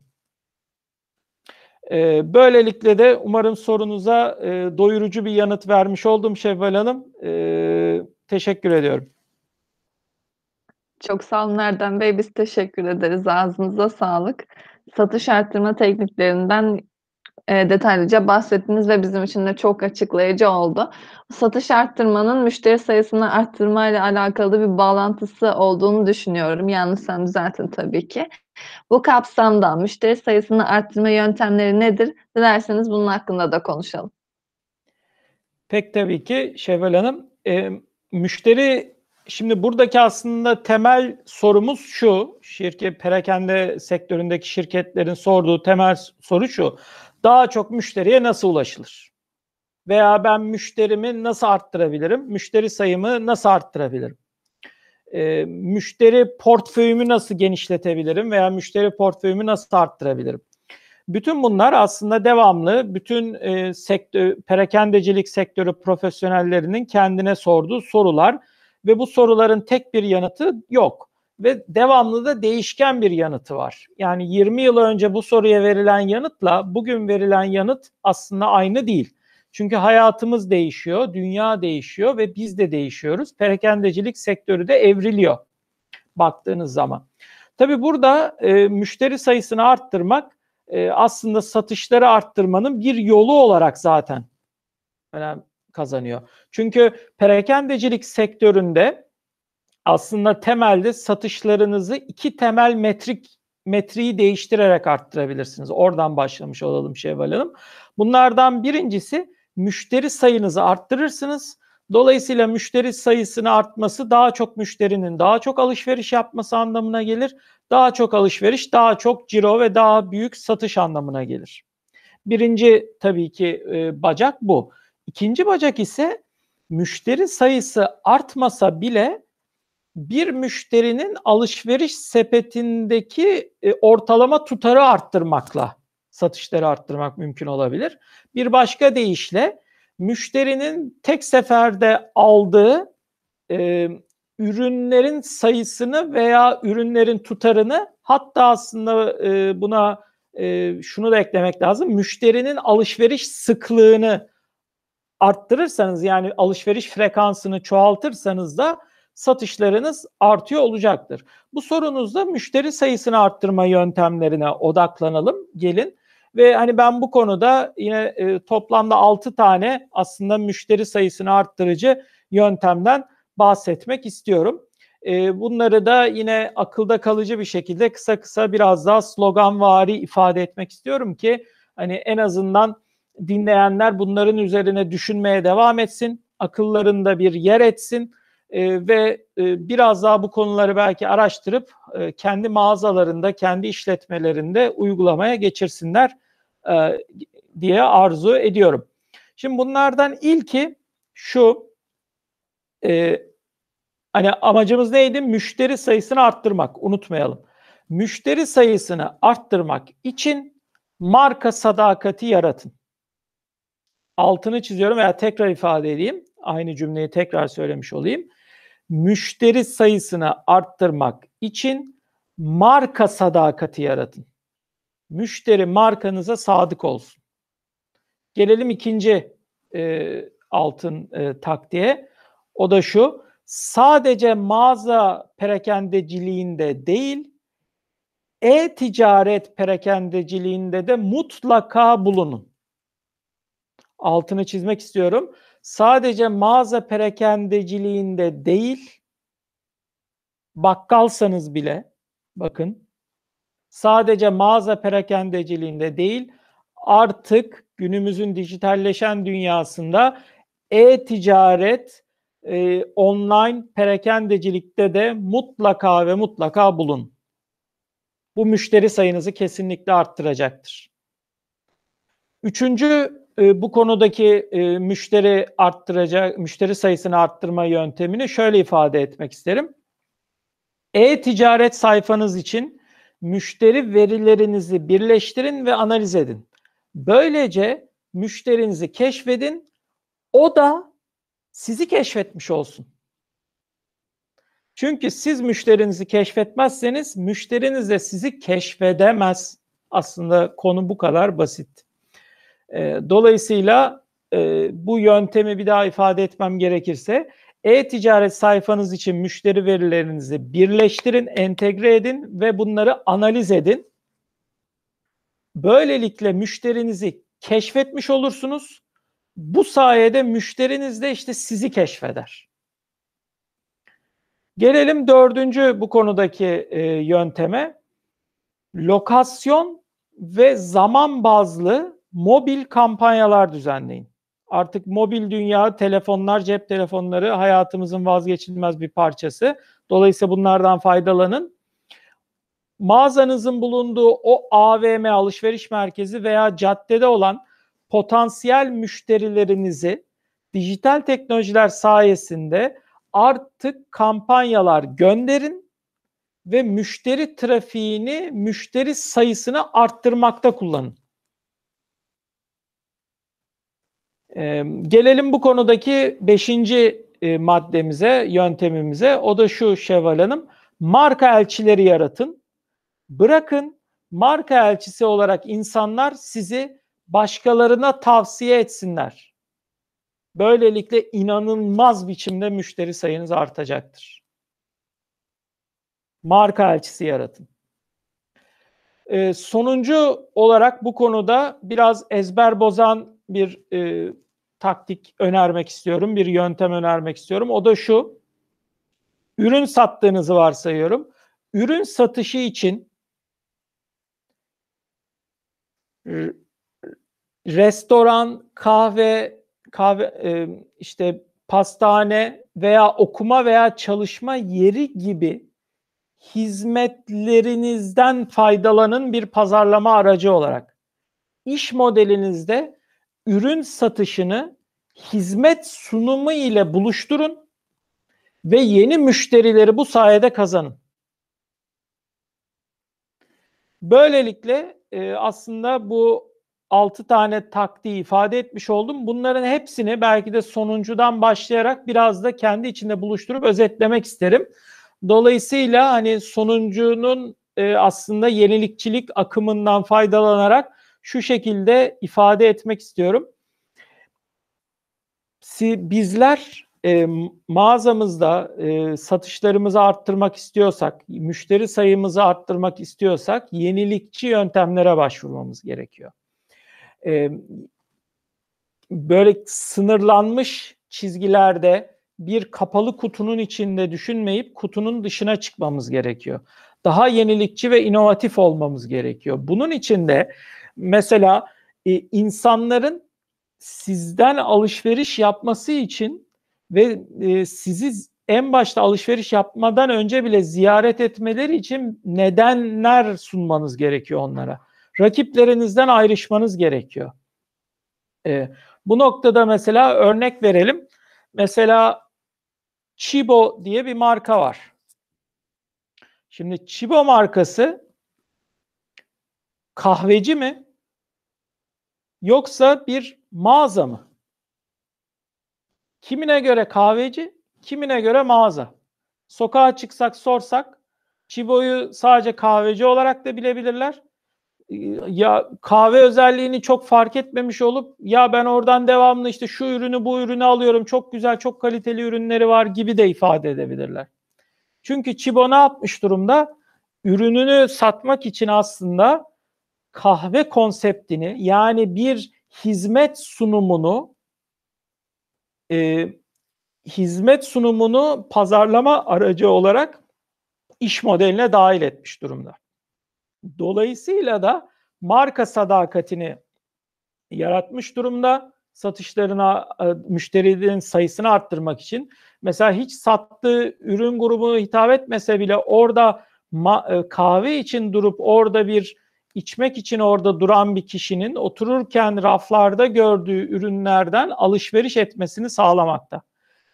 Speaker 2: Ee, böylelikle de umarım sorunuza e, doyurucu bir yanıt vermiş oldum Şevval Hanım. Ee, teşekkür ediyorum.
Speaker 1: Çok sağ olun Erdem Bey. Biz teşekkür ederiz. Ağzınıza sağlık. Satış arttırma tekniklerinden e, detaylıca bahsettiniz ve bizim için de çok açıklayıcı oldu. Satış arttırmanın müşteri sayısını arttırma ile alakalı bir bağlantısı olduğunu düşünüyorum. Yanlışsam düzeltin tabii ki. Bu kapsamda müşteri sayısını arttırma yöntemleri nedir? Dilerseniz bunun hakkında da konuşalım.
Speaker 2: Pek tabii ki Şevval Hanım. E, müşteri şimdi buradaki aslında temel sorumuz şu. Şirket perakende sektöründeki şirketlerin sorduğu temel soru şu daha çok müşteriye nasıl ulaşılır? Veya ben müşterimi nasıl arttırabilirim? Müşteri sayımı nasıl arttırabilirim? E, müşteri portföyümü nasıl genişletebilirim veya müşteri portföyümü nasıl arttırabilirim? Bütün bunlar aslında devamlı bütün e, sektör, perakendecilik sektörü profesyonellerinin kendine sorduğu sorular ve bu soruların tek bir yanıtı yok ve devamlı da değişken bir yanıtı var. Yani 20 yıl önce bu soruya verilen yanıtla bugün verilen yanıt aslında aynı değil. Çünkü hayatımız değişiyor, dünya değişiyor ve biz de değişiyoruz. Perakendecilik sektörü de evriliyor baktığınız zaman. Tabi burada e, müşteri sayısını arttırmak e, aslında satışları arttırmanın bir yolu olarak zaten önem kazanıyor. Çünkü perakendecilik sektöründe aslında temelde satışlarınızı iki temel metrik metriği değiştirerek arttırabilirsiniz. Oradan başlamış olalım Şevval Hanım. Bunlardan birincisi müşteri sayınızı arttırırsınız. Dolayısıyla müşteri sayısını artması daha çok müşterinin daha çok alışveriş yapması anlamına gelir. Daha çok alışveriş, daha çok ciro ve daha büyük satış anlamına gelir. Birinci tabii ki e, bacak bu. İkinci bacak ise müşteri sayısı artmasa bile bir müşterinin alışveriş sepetindeki e, ortalama tutarı arttırmakla satışları arttırmak mümkün olabilir. Bir başka deyişle müşterinin tek seferde aldığı e, ürünlerin sayısını veya ürünlerin tutarını hatta aslında e, buna e, şunu da eklemek lazım. Müşterinin alışveriş sıklığını arttırırsanız yani alışveriş frekansını çoğaltırsanız da satışlarınız artıyor olacaktır. Bu sorunuzda müşteri sayısını arttırma yöntemlerine odaklanalım. Gelin ve hani ben bu konuda yine e, toplamda 6 tane aslında müşteri sayısını arttırıcı yöntemden bahsetmek istiyorum. E, bunları da yine akılda kalıcı bir şekilde kısa kısa biraz daha sloganvari ifade etmek istiyorum ki hani en azından dinleyenler bunların üzerine düşünmeye devam etsin, akıllarında bir yer etsin e, ve e, biraz daha bu konuları belki araştırıp e, kendi mağazalarında, kendi işletmelerinde uygulamaya geçirsinler e, diye arzu ediyorum. Şimdi bunlardan ilki şu, e, hani amacımız neydi? Müşteri sayısını arttırmak, unutmayalım. Müşteri sayısını arttırmak için marka sadakati yaratın. Altını çiziyorum veya tekrar ifade edeyim. Aynı cümleyi tekrar söylemiş olayım. Müşteri sayısını arttırmak için marka sadakati yaratın. Müşteri markanıza sadık olsun. Gelelim ikinci e, altın e, taktiğe. O da şu. Sadece mağaza perakendeciliğinde değil, e-ticaret perakendeciliğinde de mutlaka bulunun. Altını çizmek istiyorum. Sadece mağaza perakendeciliğinde değil, bakkalsanız bile, bakın, sadece mağaza perakendeciliğinde değil, artık günümüzün dijitalleşen dünyasında e-ticaret, e, online perakendecilikte de mutlaka ve mutlaka bulun. Bu müşteri sayınızı kesinlikle arttıracaktır. Üçüncü e, bu konudaki e, müşteri arttıracak, müşteri sayısını arttırma yöntemini şöyle ifade etmek isterim. E-ticaret sayfanız için müşteri verilerinizi birleştirin ve analiz edin. Böylece müşterinizi keşfedin, o da sizi keşfetmiş olsun. Çünkü siz müşterinizi keşfetmezseniz müşteriniz de sizi keşfedemez. Aslında konu bu kadar basit. E, dolayısıyla e, bu yöntemi bir daha ifade etmem gerekirse e-ticaret sayfanız için müşteri verilerinizi birleştirin, entegre edin ve bunları analiz edin. Böylelikle müşterinizi keşfetmiş olursunuz. Bu sayede müşteriniz de işte sizi keşfeder. Gelelim dördüncü bu konudaki e, yönteme. Lokasyon ve zaman bazlı mobil kampanyalar düzenleyin. Artık mobil dünya, telefonlar, cep telefonları hayatımızın vazgeçilmez bir parçası. Dolayısıyla bunlardan faydalanın mağazanızın bulunduğu o AVM alışveriş merkezi veya caddede olan potansiyel müşterilerinizi dijital teknolojiler sayesinde artık kampanyalar gönderin ve müşteri trafiğini, müşteri sayısını arttırmakta kullanın. Ee, gelelim bu konudaki beşinci e, maddemize, yöntemimize. O da şu Şevval Hanım. Marka elçileri yaratın. Bırakın marka elçisi olarak insanlar sizi başkalarına tavsiye etsinler. Böylelikle inanılmaz biçimde müşteri sayınız artacaktır. Marka elçisi yaratın. Ee, sonuncu olarak bu konuda biraz ezber bozan bir e, taktik önermek istiyorum, bir yöntem önermek istiyorum. O da şu, ürün sattığınızı varsayıyorum. Ürün satışı için restoran, kahve, kahve e, işte pastane veya okuma veya çalışma yeri gibi hizmetlerinizden faydalanın bir pazarlama aracı olarak. İş modelinizde ürün satışını hizmet sunumu ile buluşturun ve yeni müşterileri bu sayede kazanın. Böylelikle e, aslında bu 6 tane taktiği ifade etmiş oldum. Bunların hepsini belki de sonuncudan başlayarak biraz da kendi içinde buluşturup özetlemek isterim. Dolayısıyla hani sonuncunun e, aslında yenilikçilik akımından faydalanarak şu şekilde ifade etmek istiyorum. Bizler e, mağazamızda e, satışlarımızı arttırmak istiyorsak, müşteri sayımızı arttırmak istiyorsak yenilikçi yöntemlere başvurmamız gerekiyor. E, böyle sınırlanmış çizgilerde bir kapalı kutunun içinde düşünmeyip kutunun dışına çıkmamız gerekiyor. Daha yenilikçi ve inovatif olmamız gerekiyor. Bunun için de mesela e, insanların sizden alışveriş yapması için ve e, sizi en başta alışveriş yapmadan önce bile ziyaret etmeleri için nedenler sunmanız gerekiyor onlara. Rakiplerinizden ayrışmanız gerekiyor. E, bu noktada mesela örnek verelim. Mesela Chibo diye bir marka var. Şimdi Chibo markası kahveci mi? Yoksa bir mağaza mı? Kimine göre kahveci, kimine göre mağaza. Sokağa çıksak sorsak Chibo'yu sadece kahveci olarak da bilebilirler. Ya kahve özelliğini çok fark etmemiş olup ya ben oradan devamlı işte şu ürünü bu ürünü alıyorum çok güzel çok kaliteli ürünleri var gibi de ifade edebilirler. Çünkü Chibo ne yapmış durumda? Ürününü satmak için aslında kahve konseptini yani bir hizmet sunumunu e, hizmet sunumunu pazarlama aracı olarak iş modeline dahil etmiş durumda. Dolayısıyla da marka sadakatini yaratmış durumda. Satışlarına, e, müşterilerin sayısını arttırmak için. Mesela hiç sattığı ürün grubuna hitap etmese bile orada e, kahve için durup orada bir içmek için orada duran bir kişinin otururken raflarda gördüğü ürünlerden alışveriş etmesini sağlamakta.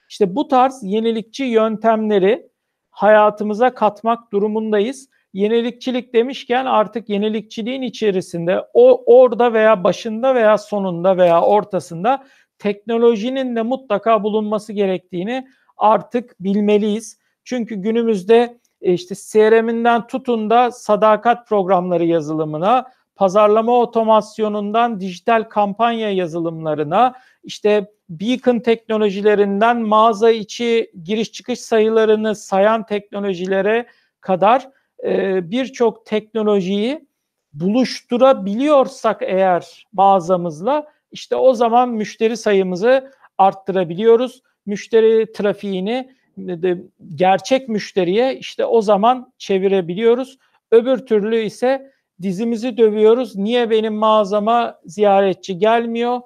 Speaker 2: İşte bu tarz yenilikçi yöntemleri hayatımıza katmak durumundayız. Yenilikçilik demişken artık yenilikçiliğin içerisinde o orada veya başında veya sonunda veya ortasında teknolojinin de mutlaka bulunması gerektiğini artık bilmeliyiz. Çünkü günümüzde işte CRM'inden tutun da sadakat programları yazılımına, pazarlama otomasyonundan dijital kampanya yazılımlarına, işte beacon teknolojilerinden mağaza içi giriş çıkış sayılarını sayan teknolojilere kadar e, birçok teknolojiyi buluşturabiliyorsak eğer mağazamızla işte o zaman müşteri sayımızı arttırabiliyoruz. Müşteri trafiğini gerçek müşteriye işte o zaman çevirebiliyoruz. Öbür türlü ise dizimizi dövüyoruz. Niye benim mağazama ziyaretçi gelmiyor?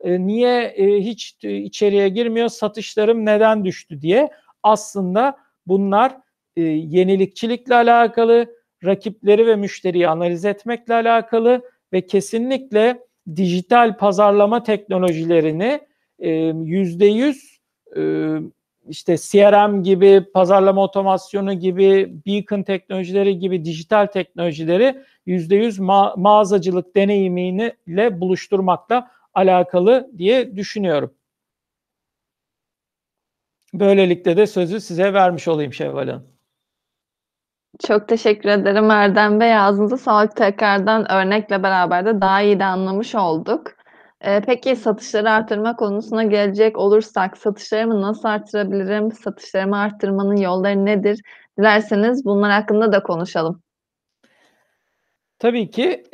Speaker 2: E, niye e, hiç içeriye girmiyor? Satışlarım neden düştü diye. Aslında bunlar e, yenilikçilikle alakalı, rakipleri ve müşteriyi analiz etmekle alakalı ve kesinlikle dijital pazarlama teknolojilerini yüzde yüz işte CRM gibi, pazarlama otomasyonu gibi, beacon teknolojileri gibi dijital teknolojileri %100 ma- mağazacılık deneyimiyle buluşturmakla alakalı diye düşünüyorum. Böylelikle de sözü size vermiş olayım Şevval Hanım.
Speaker 1: Çok teşekkür ederim Erdem Bey. Ağzınıza sağlık tekrardan örnekle beraber de daha iyi de anlamış olduk. Eee, peki satışları artırma konusuna gelecek olursak satışlarımı nasıl artırabilirim? Satışlarımı arttırmanın yolları nedir? Dilerseniz bunlar hakkında da konuşalım.
Speaker 2: Tabii ki,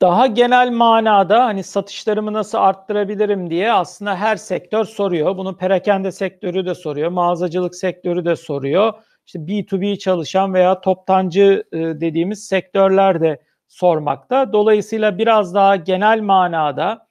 Speaker 2: daha genel manada, hani, satışlarımı nasıl arttırabilirim diye aslında her sektör soruyor. Bunu perakende sektörü de soruyor, mağazacılık sektörü de soruyor. İşte B2B çalışan veya toptancı, dediğimiz sektörler de sormakta. Dolayısıyla biraz daha genel manada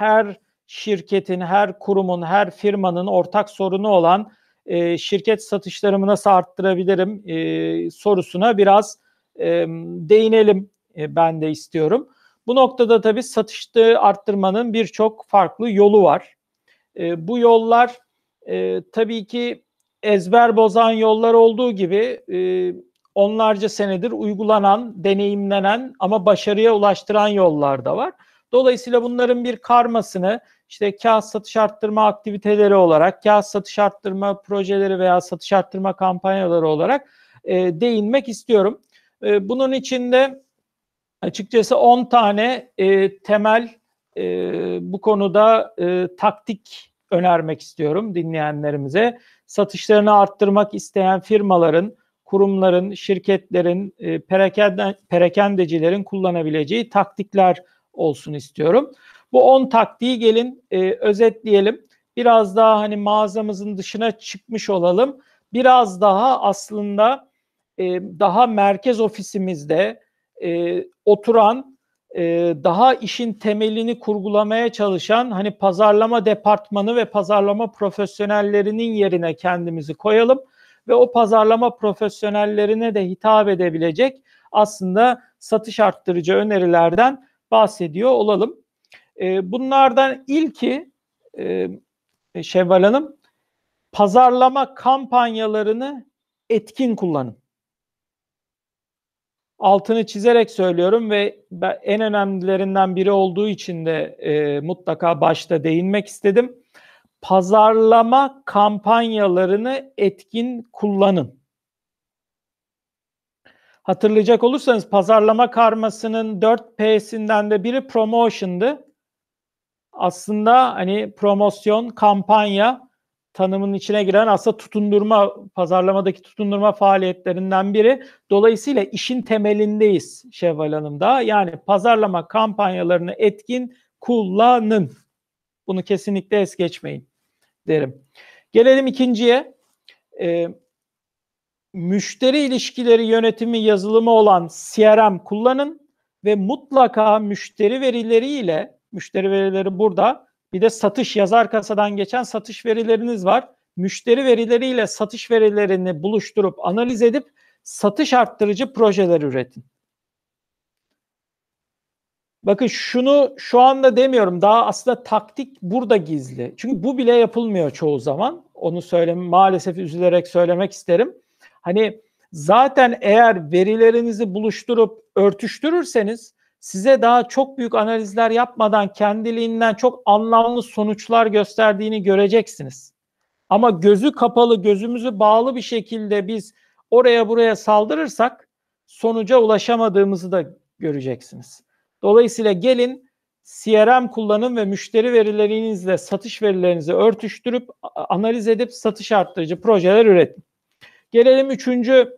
Speaker 2: her şirketin, her kurumun, her firmanın ortak sorunu olan e, şirket satışlarımı nasıl arttırabilirim e, sorusuna biraz e, değinelim e, ben de istiyorum. Bu noktada tabii satışta arttırmanın birçok farklı yolu var. E, bu yollar e, tabii ki ezber bozan yollar olduğu gibi e, onlarca senedir uygulanan, deneyimlenen ama başarıya ulaştıran yollar da var. Dolayısıyla bunların bir karmasını işte kağıt satış arttırma aktiviteleri olarak, kağıt satış arttırma projeleri veya satış arttırma kampanyaları olarak e, değinmek istiyorum. E, bunun içinde açıkçası 10 tane e, temel e, bu konuda e, taktik önermek istiyorum dinleyenlerimize. Satışlarını arttırmak isteyen firmaların, kurumların, şirketlerin, e, perakende, perakendecilerin kullanabileceği taktikler olsun istiyorum. Bu 10 taktiği gelin e, özetleyelim. biraz daha hani mağazamızın dışına çıkmış olalım. Biraz daha aslında e, daha merkez ofisimizde e, oturan e, daha işin temelini kurgulamaya çalışan hani pazarlama departmanı ve pazarlama profesyonellerinin yerine kendimizi koyalım ve o pazarlama profesyonellerine de hitap edebilecek aslında satış arttırıcı önerilerden bahsediyor olalım. E, bunlardan ilki e, Şevval Hanım pazarlama kampanyalarını etkin kullanın. Altını çizerek söylüyorum ve en önemlilerinden biri olduğu için de e, mutlaka başta değinmek istedim. Pazarlama kampanyalarını etkin kullanın. Hatırlayacak olursanız pazarlama karmasının 4 P'sinden de biri promotion'dı. Aslında hani promosyon, kampanya tanımının içine giren aslında tutundurma, pazarlamadaki tutundurma faaliyetlerinden biri. Dolayısıyla işin temelindeyiz Şevval Hanım da. Yani pazarlama kampanyalarını etkin kullanın. Bunu kesinlikle es geçmeyin derim. Gelelim ikinciye. Ee, müşteri ilişkileri yönetimi yazılımı olan CRM kullanın ve mutlaka müşteri verileriyle müşteri verileri burada bir de satış yazar kasadan geçen satış verileriniz var. Müşteri verileriyle satış verilerini buluşturup analiz edip satış arttırıcı projeler üretin. Bakın şunu şu anda demiyorum. Daha aslında taktik burada gizli. Çünkü bu bile yapılmıyor çoğu zaman. Onu söyleme maalesef üzülerek söylemek isterim. Hani zaten eğer verilerinizi buluşturup örtüştürürseniz size daha çok büyük analizler yapmadan kendiliğinden çok anlamlı sonuçlar gösterdiğini göreceksiniz. Ama gözü kapalı, gözümüzü bağlı bir şekilde biz oraya buraya saldırırsak sonuca ulaşamadığımızı da göreceksiniz. Dolayısıyla gelin CRM kullanın ve müşteri verilerinizle satış verilerinizi örtüştürüp analiz edip satış arttırıcı projeler üretin. Gelelim üçüncü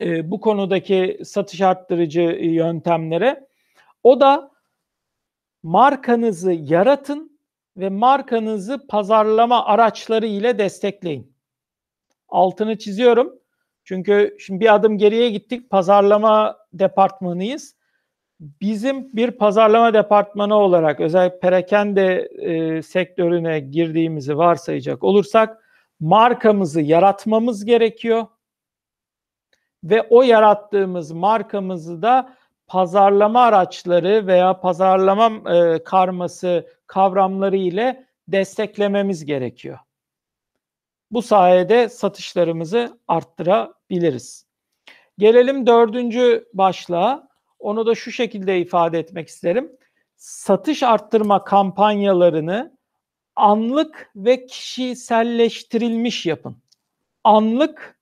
Speaker 2: e, bu konudaki satış arttırıcı yöntemlere. O da markanızı yaratın ve markanızı pazarlama araçları ile destekleyin. Altını çiziyorum. Çünkü şimdi bir adım geriye gittik. Pazarlama departmanıyız. Bizim bir pazarlama departmanı olarak özellikle perakende e, sektörüne girdiğimizi varsayacak olursak markamızı yaratmamız gerekiyor. Ve o yarattığımız markamızı da pazarlama araçları veya pazarlama e, karması kavramları ile desteklememiz gerekiyor. Bu sayede satışlarımızı arttırabiliriz. Gelelim dördüncü başlığa. Onu da şu şekilde ifade etmek isterim. Satış arttırma kampanyalarını anlık ve kişiselleştirilmiş yapın. Anlık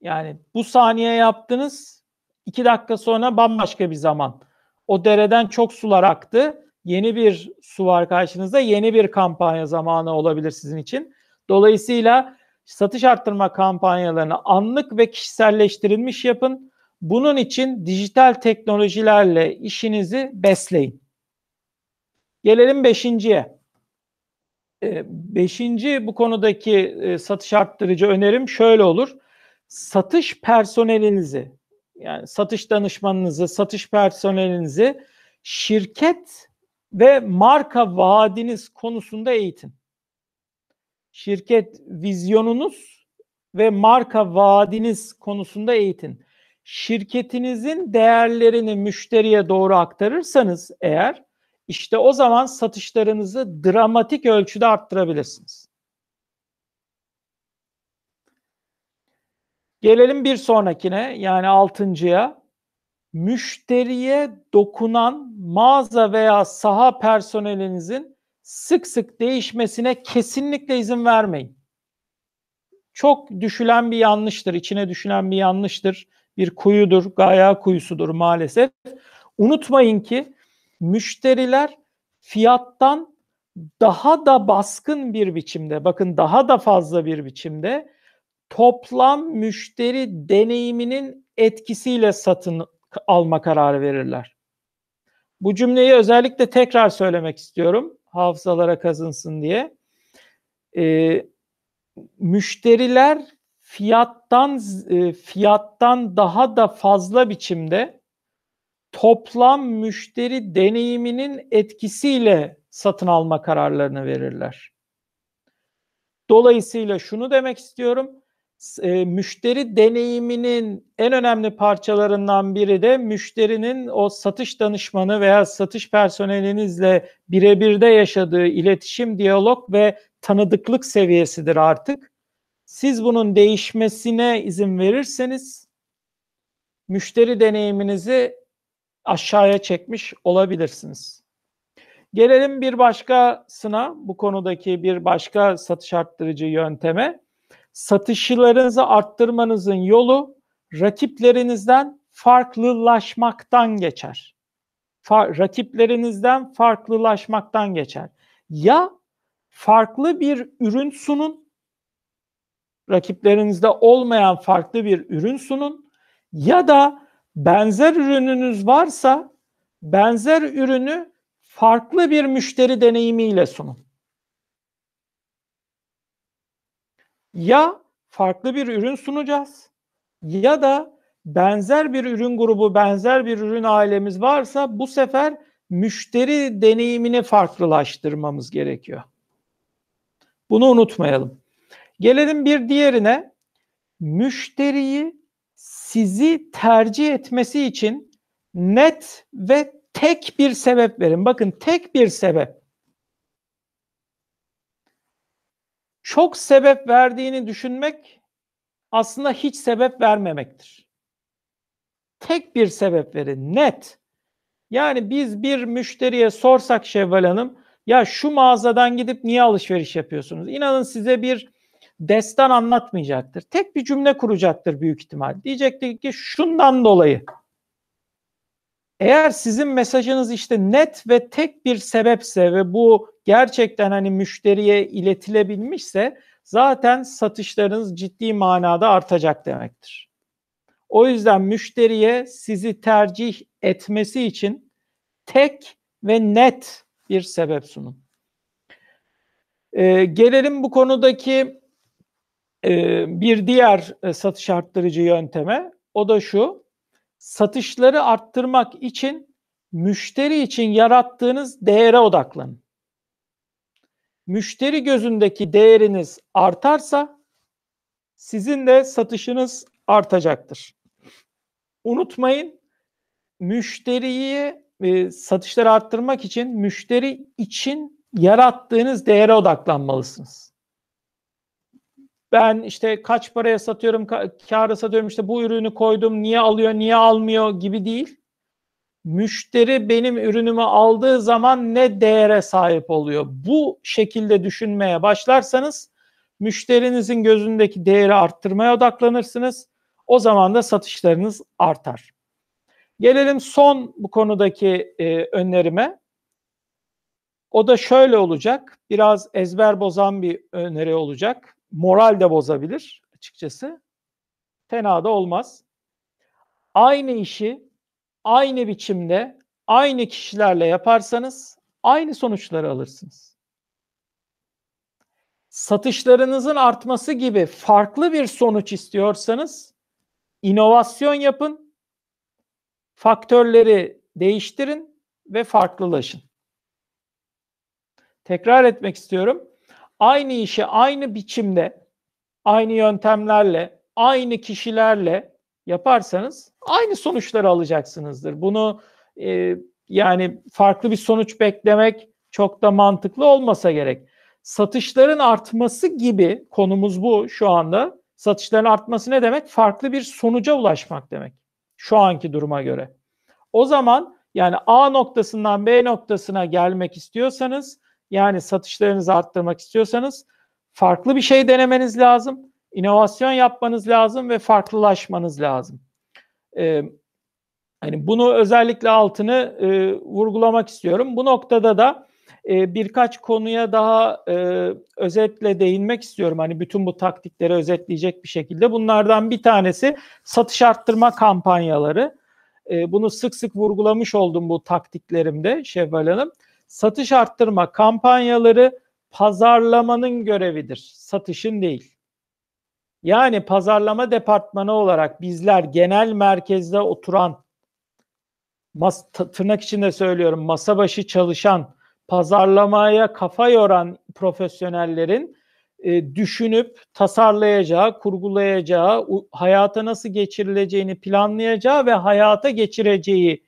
Speaker 2: yani bu saniye yaptınız iki dakika sonra bambaşka bir zaman. O dereden çok sular aktı. Yeni bir su var karşınızda. Yeni bir kampanya zamanı olabilir sizin için. Dolayısıyla satış arttırma kampanyalarını anlık ve kişiselleştirilmiş yapın. Bunun için dijital teknolojilerle işinizi besleyin. Gelelim beşinciye. Ee, beşinci bu konudaki e, satış arttırıcı önerim şöyle olur. Satış personelinizi yani satış danışmanınızı, satış personelinizi şirket ve marka vaadiniz konusunda eğitin. Şirket vizyonunuz ve marka vaadiniz konusunda eğitin. Şirketinizin değerlerini müşteriye doğru aktarırsanız eğer işte o zaman satışlarınızı dramatik ölçüde arttırabilirsiniz. Gelelim bir sonrakine yani altıncıya. Müşteriye dokunan mağaza veya saha personelinizin sık sık değişmesine kesinlikle izin vermeyin. Çok düşülen bir yanlıştır, içine düşülen bir yanlıştır. Bir kuyudur, gaya kuyusudur maalesef. Unutmayın ki müşteriler fiyattan daha da baskın bir biçimde, bakın daha da fazla bir biçimde toplam müşteri deneyiminin etkisiyle satın alma kararı verirler. Bu cümleyi özellikle tekrar söylemek istiyorum hafızalara kazınsın diye. e, müşteriler fiyattan e, fiyattan daha da fazla biçimde toplam müşteri deneyiminin etkisiyle satın alma kararlarını verirler. Dolayısıyla şunu demek istiyorum. E, müşteri deneyiminin en önemli parçalarından biri de müşterinin o satış danışmanı veya satış personelinizle birebirde yaşadığı iletişim, diyalog ve tanıdıklık seviyesidir artık. Siz bunun değişmesine izin verirseniz müşteri deneyiminizi aşağıya çekmiş olabilirsiniz. Gelelim bir başkasına, bu konudaki bir başka satış arttırıcı yönteme. Satışlarınızı arttırmanızın yolu rakiplerinizden farklılaşmaktan geçer. Fa- rakiplerinizden farklılaşmaktan geçer. Ya farklı bir ürün sunun, rakiplerinizde olmayan farklı bir ürün sunun ya da benzer ürününüz varsa benzer ürünü farklı bir müşteri deneyimiyle sunun. Ya farklı bir ürün sunacağız ya da benzer bir ürün grubu, benzer bir ürün ailemiz varsa bu sefer müşteri deneyimini farklılaştırmamız gerekiyor. Bunu unutmayalım. Gelelim bir diğerine. Müşteriyi sizi tercih etmesi için net ve tek bir sebep verin. Bakın tek bir sebep. Çok sebep verdiğini düşünmek aslında hiç sebep vermemektir. Tek bir sebep verin, net. Yani biz bir müşteriye sorsak Şevval Hanım, ya şu mağazadan gidip niye alışveriş yapıyorsunuz? İnanın size bir destan anlatmayacaktır. Tek bir cümle kuracaktır büyük ihtimal. Diyecektir ki şundan dolayı. Eğer sizin mesajınız işte net ve tek bir sebepse ve bu gerçekten hani müşteriye iletilebilmişse zaten satışlarınız ciddi manada artacak demektir. O yüzden müşteriye sizi tercih etmesi için tek ve net bir sebep sunun. Ee, gelelim bu konudaki bir diğer e, satış arttırıcı yönteme. O da şu. Satışları arttırmak için müşteri için yarattığınız değere odaklanın. Müşteri gözündeki değeriniz artarsa sizin de satışınız artacaktır. Unutmayın müşteriyi e, satışları arttırmak için müşteri için yarattığınız değere odaklanmalısınız. Ben işte kaç paraya satıyorum, kâra satıyorum, işte bu ürünü koydum, niye alıyor, niye almıyor gibi değil. Müşteri benim ürünümü aldığı zaman ne değere sahip oluyor? Bu şekilde düşünmeye başlarsanız müşterinizin gözündeki değeri arttırmaya odaklanırsınız. O zaman da satışlarınız artar. Gelelim son bu konudaki e, önerime. O da şöyle olacak. Biraz ezber bozan bir öneri olacak. Moral de bozabilir açıkçası. Fena da olmaz. Aynı işi aynı biçimde aynı kişilerle yaparsanız aynı sonuçları alırsınız. Satışlarınızın artması gibi farklı bir sonuç istiyorsanız inovasyon yapın, faktörleri değiştirin ve farklılaşın. Tekrar etmek istiyorum. Aynı işi aynı biçimde, aynı yöntemlerle, aynı kişilerle yaparsanız aynı sonuçları alacaksınızdır. Bunu e, yani farklı bir sonuç beklemek çok da mantıklı olmasa gerek. Satışların artması gibi konumuz bu şu anda. Satışların artması ne demek? Farklı bir sonuca ulaşmak demek. Şu anki duruma göre. O zaman yani A noktasından B noktasına gelmek istiyorsanız yani satışlarınızı arttırmak istiyorsanız farklı bir şey denemeniz lazım. inovasyon yapmanız lazım ve farklılaşmanız lazım. Ee, hani bunu özellikle altını e, vurgulamak istiyorum. Bu noktada da e, birkaç konuya daha e, özetle değinmek istiyorum. Hani bütün bu taktikleri özetleyecek bir şekilde. Bunlardan bir tanesi satış arttırma kampanyaları. E, bunu sık sık vurgulamış oldum bu taktiklerimde Şevval Hanım. Satış arttırma kampanyaları pazarlamanın görevidir, satışın değil. Yani pazarlama departmanı olarak bizler genel merkezde oturan, mas, tırnak içinde söylüyorum, masa başı çalışan, pazarlamaya kafa yoran profesyonellerin e, düşünüp tasarlayacağı, kurgulayacağı, hayata nasıl geçirileceğini planlayacağı ve hayata geçireceği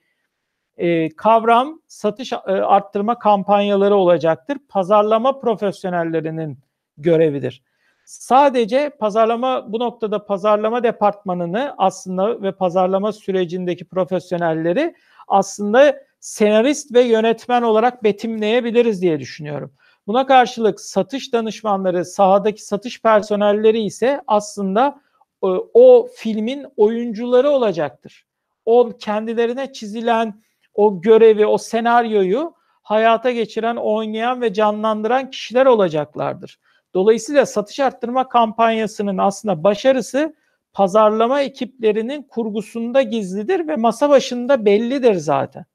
Speaker 2: e, kavram satış e, arttırma kampanyaları olacaktır. Pazarlama profesyonellerinin görevidir. Sadece pazarlama bu noktada pazarlama departmanını aslında ve pazarlama sürecindeki profesyonelleri aslında senarist ve yönetmen olarak betimleyebiliriz diye düşünüyorum. Buna karşılık satış danışmanları, sahadaki satış personelleri ise aslında e, o filmin oyuncuları olacaktır. O kendilerine çizilen o görevi, o senaryoyu hayata geçiren, oynayan ve canlandıran kişiler olacaklardır. Dolayısıyla satış arttırma kampanyasının aslında başarısı pazarlama ekiplerinin kurgusunda gizlidir ve masa başında bellidir zaten.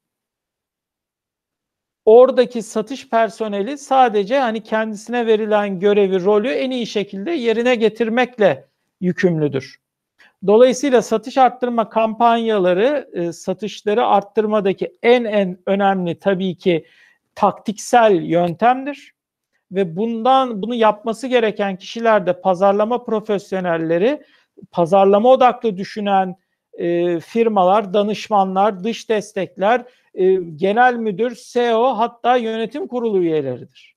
Speaker 2: Oradaki satış personeli sadece hani kendisine verilen görevi, rolü en iyi şekilde yerine getirmekle yükümlüdür. Dolayısıyla satış arttırma kampanyaları e, satışları arttırmadaki en en önemli tabii ki taktiksel yöntemdir ve bundan bunu yapması gereken kişiler de pazarlama profesyonelleri, pazarlama odaklı düşünen e, firmalar, danışmanlar, dış destekler, e, genel müdür, CEO hatta yönetim kurulu üyeleridir.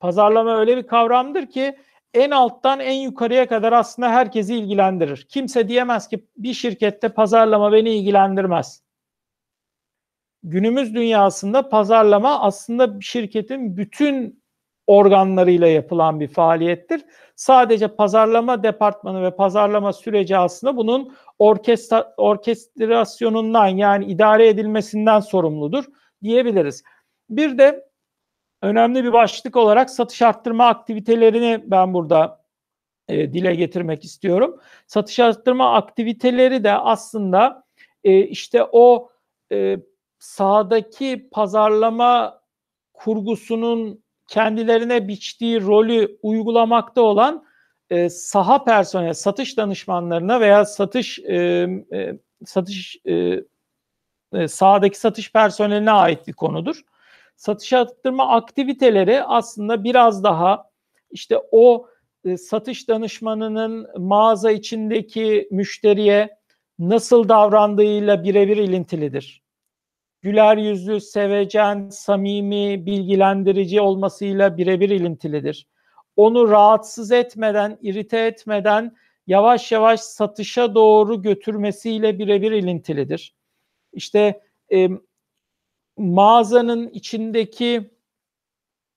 Speaker 2: Pazarlama öyle bir kavramdır ki en alttan en yukarıya kadar aslında herkesi ilgilendirir. Kimse diyemez ki bir şirkette pazarlama beni ilgilendirmez. Günümüz dünyasında pazarlama aslında şirketin bütün organlarıyla yapılan bir faaliyettir. Sadece pazarlama departmanı ve pazarlama süreci aslında bunun orkestra, orkestrasyonundan yani idare edilmesinden sorumludur diyebiliriz. Bir de önemli bir başlık olarak satış arttırma aktivitelerini ben burada e, dile getirmek istiyorum. Satış arttırma aktiviteleri de aslında e, işte o e, sahadaki pazarlama kurgusunun kendilerine biçtiği rolü uygulamakta olan e, saha personel, satış danışmanlarına veya satış e, e, satış e, e, sahadaki satış personeline ait bir konudur satış arttırma aktiviteleri aslında biraz daha işte o e, satış danışmanının mağaza içindeki müşteriye nasıl davrandığıyla birebir ilintilidir. Güler yüzlü, sevecen, samimi, bilgilendirici olmasıyla birebir ilintilidir. Onu rahatsız etmeden, irite etmeden yavaş yavaş satışa doğru götürmesiyle birebir ilintilidir. İşte e, mağazanın içindeki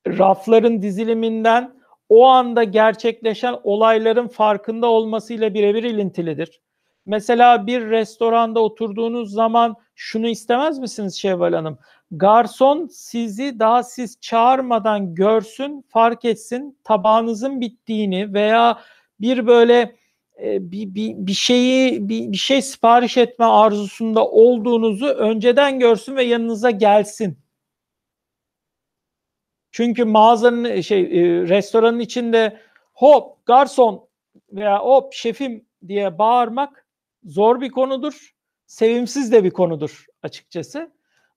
Speaker 2: rafların diziliminden o anda gerçekleşen olayların farkında olmasıyla birebir ilintilidir. Mesela bir restoranda oturduğunuz zaman şunu istemez misiniz Şevval Hanım? Garson sizi daha siz çağırmadan görsün, fark etsin, tabağınızın bittiğini veya bir böyle e, bir, bir, bir şeyi bir, bir şey sipariş etme arzusunda olduğunuzu önceden görsün ve yanınıza gelsin. Çünkü mağazanın e, şey e, restoranın içinde hop garson veya hop şefim diye bağırmak zor bir konudur. Sevimsiz de bir konudur açıkçası.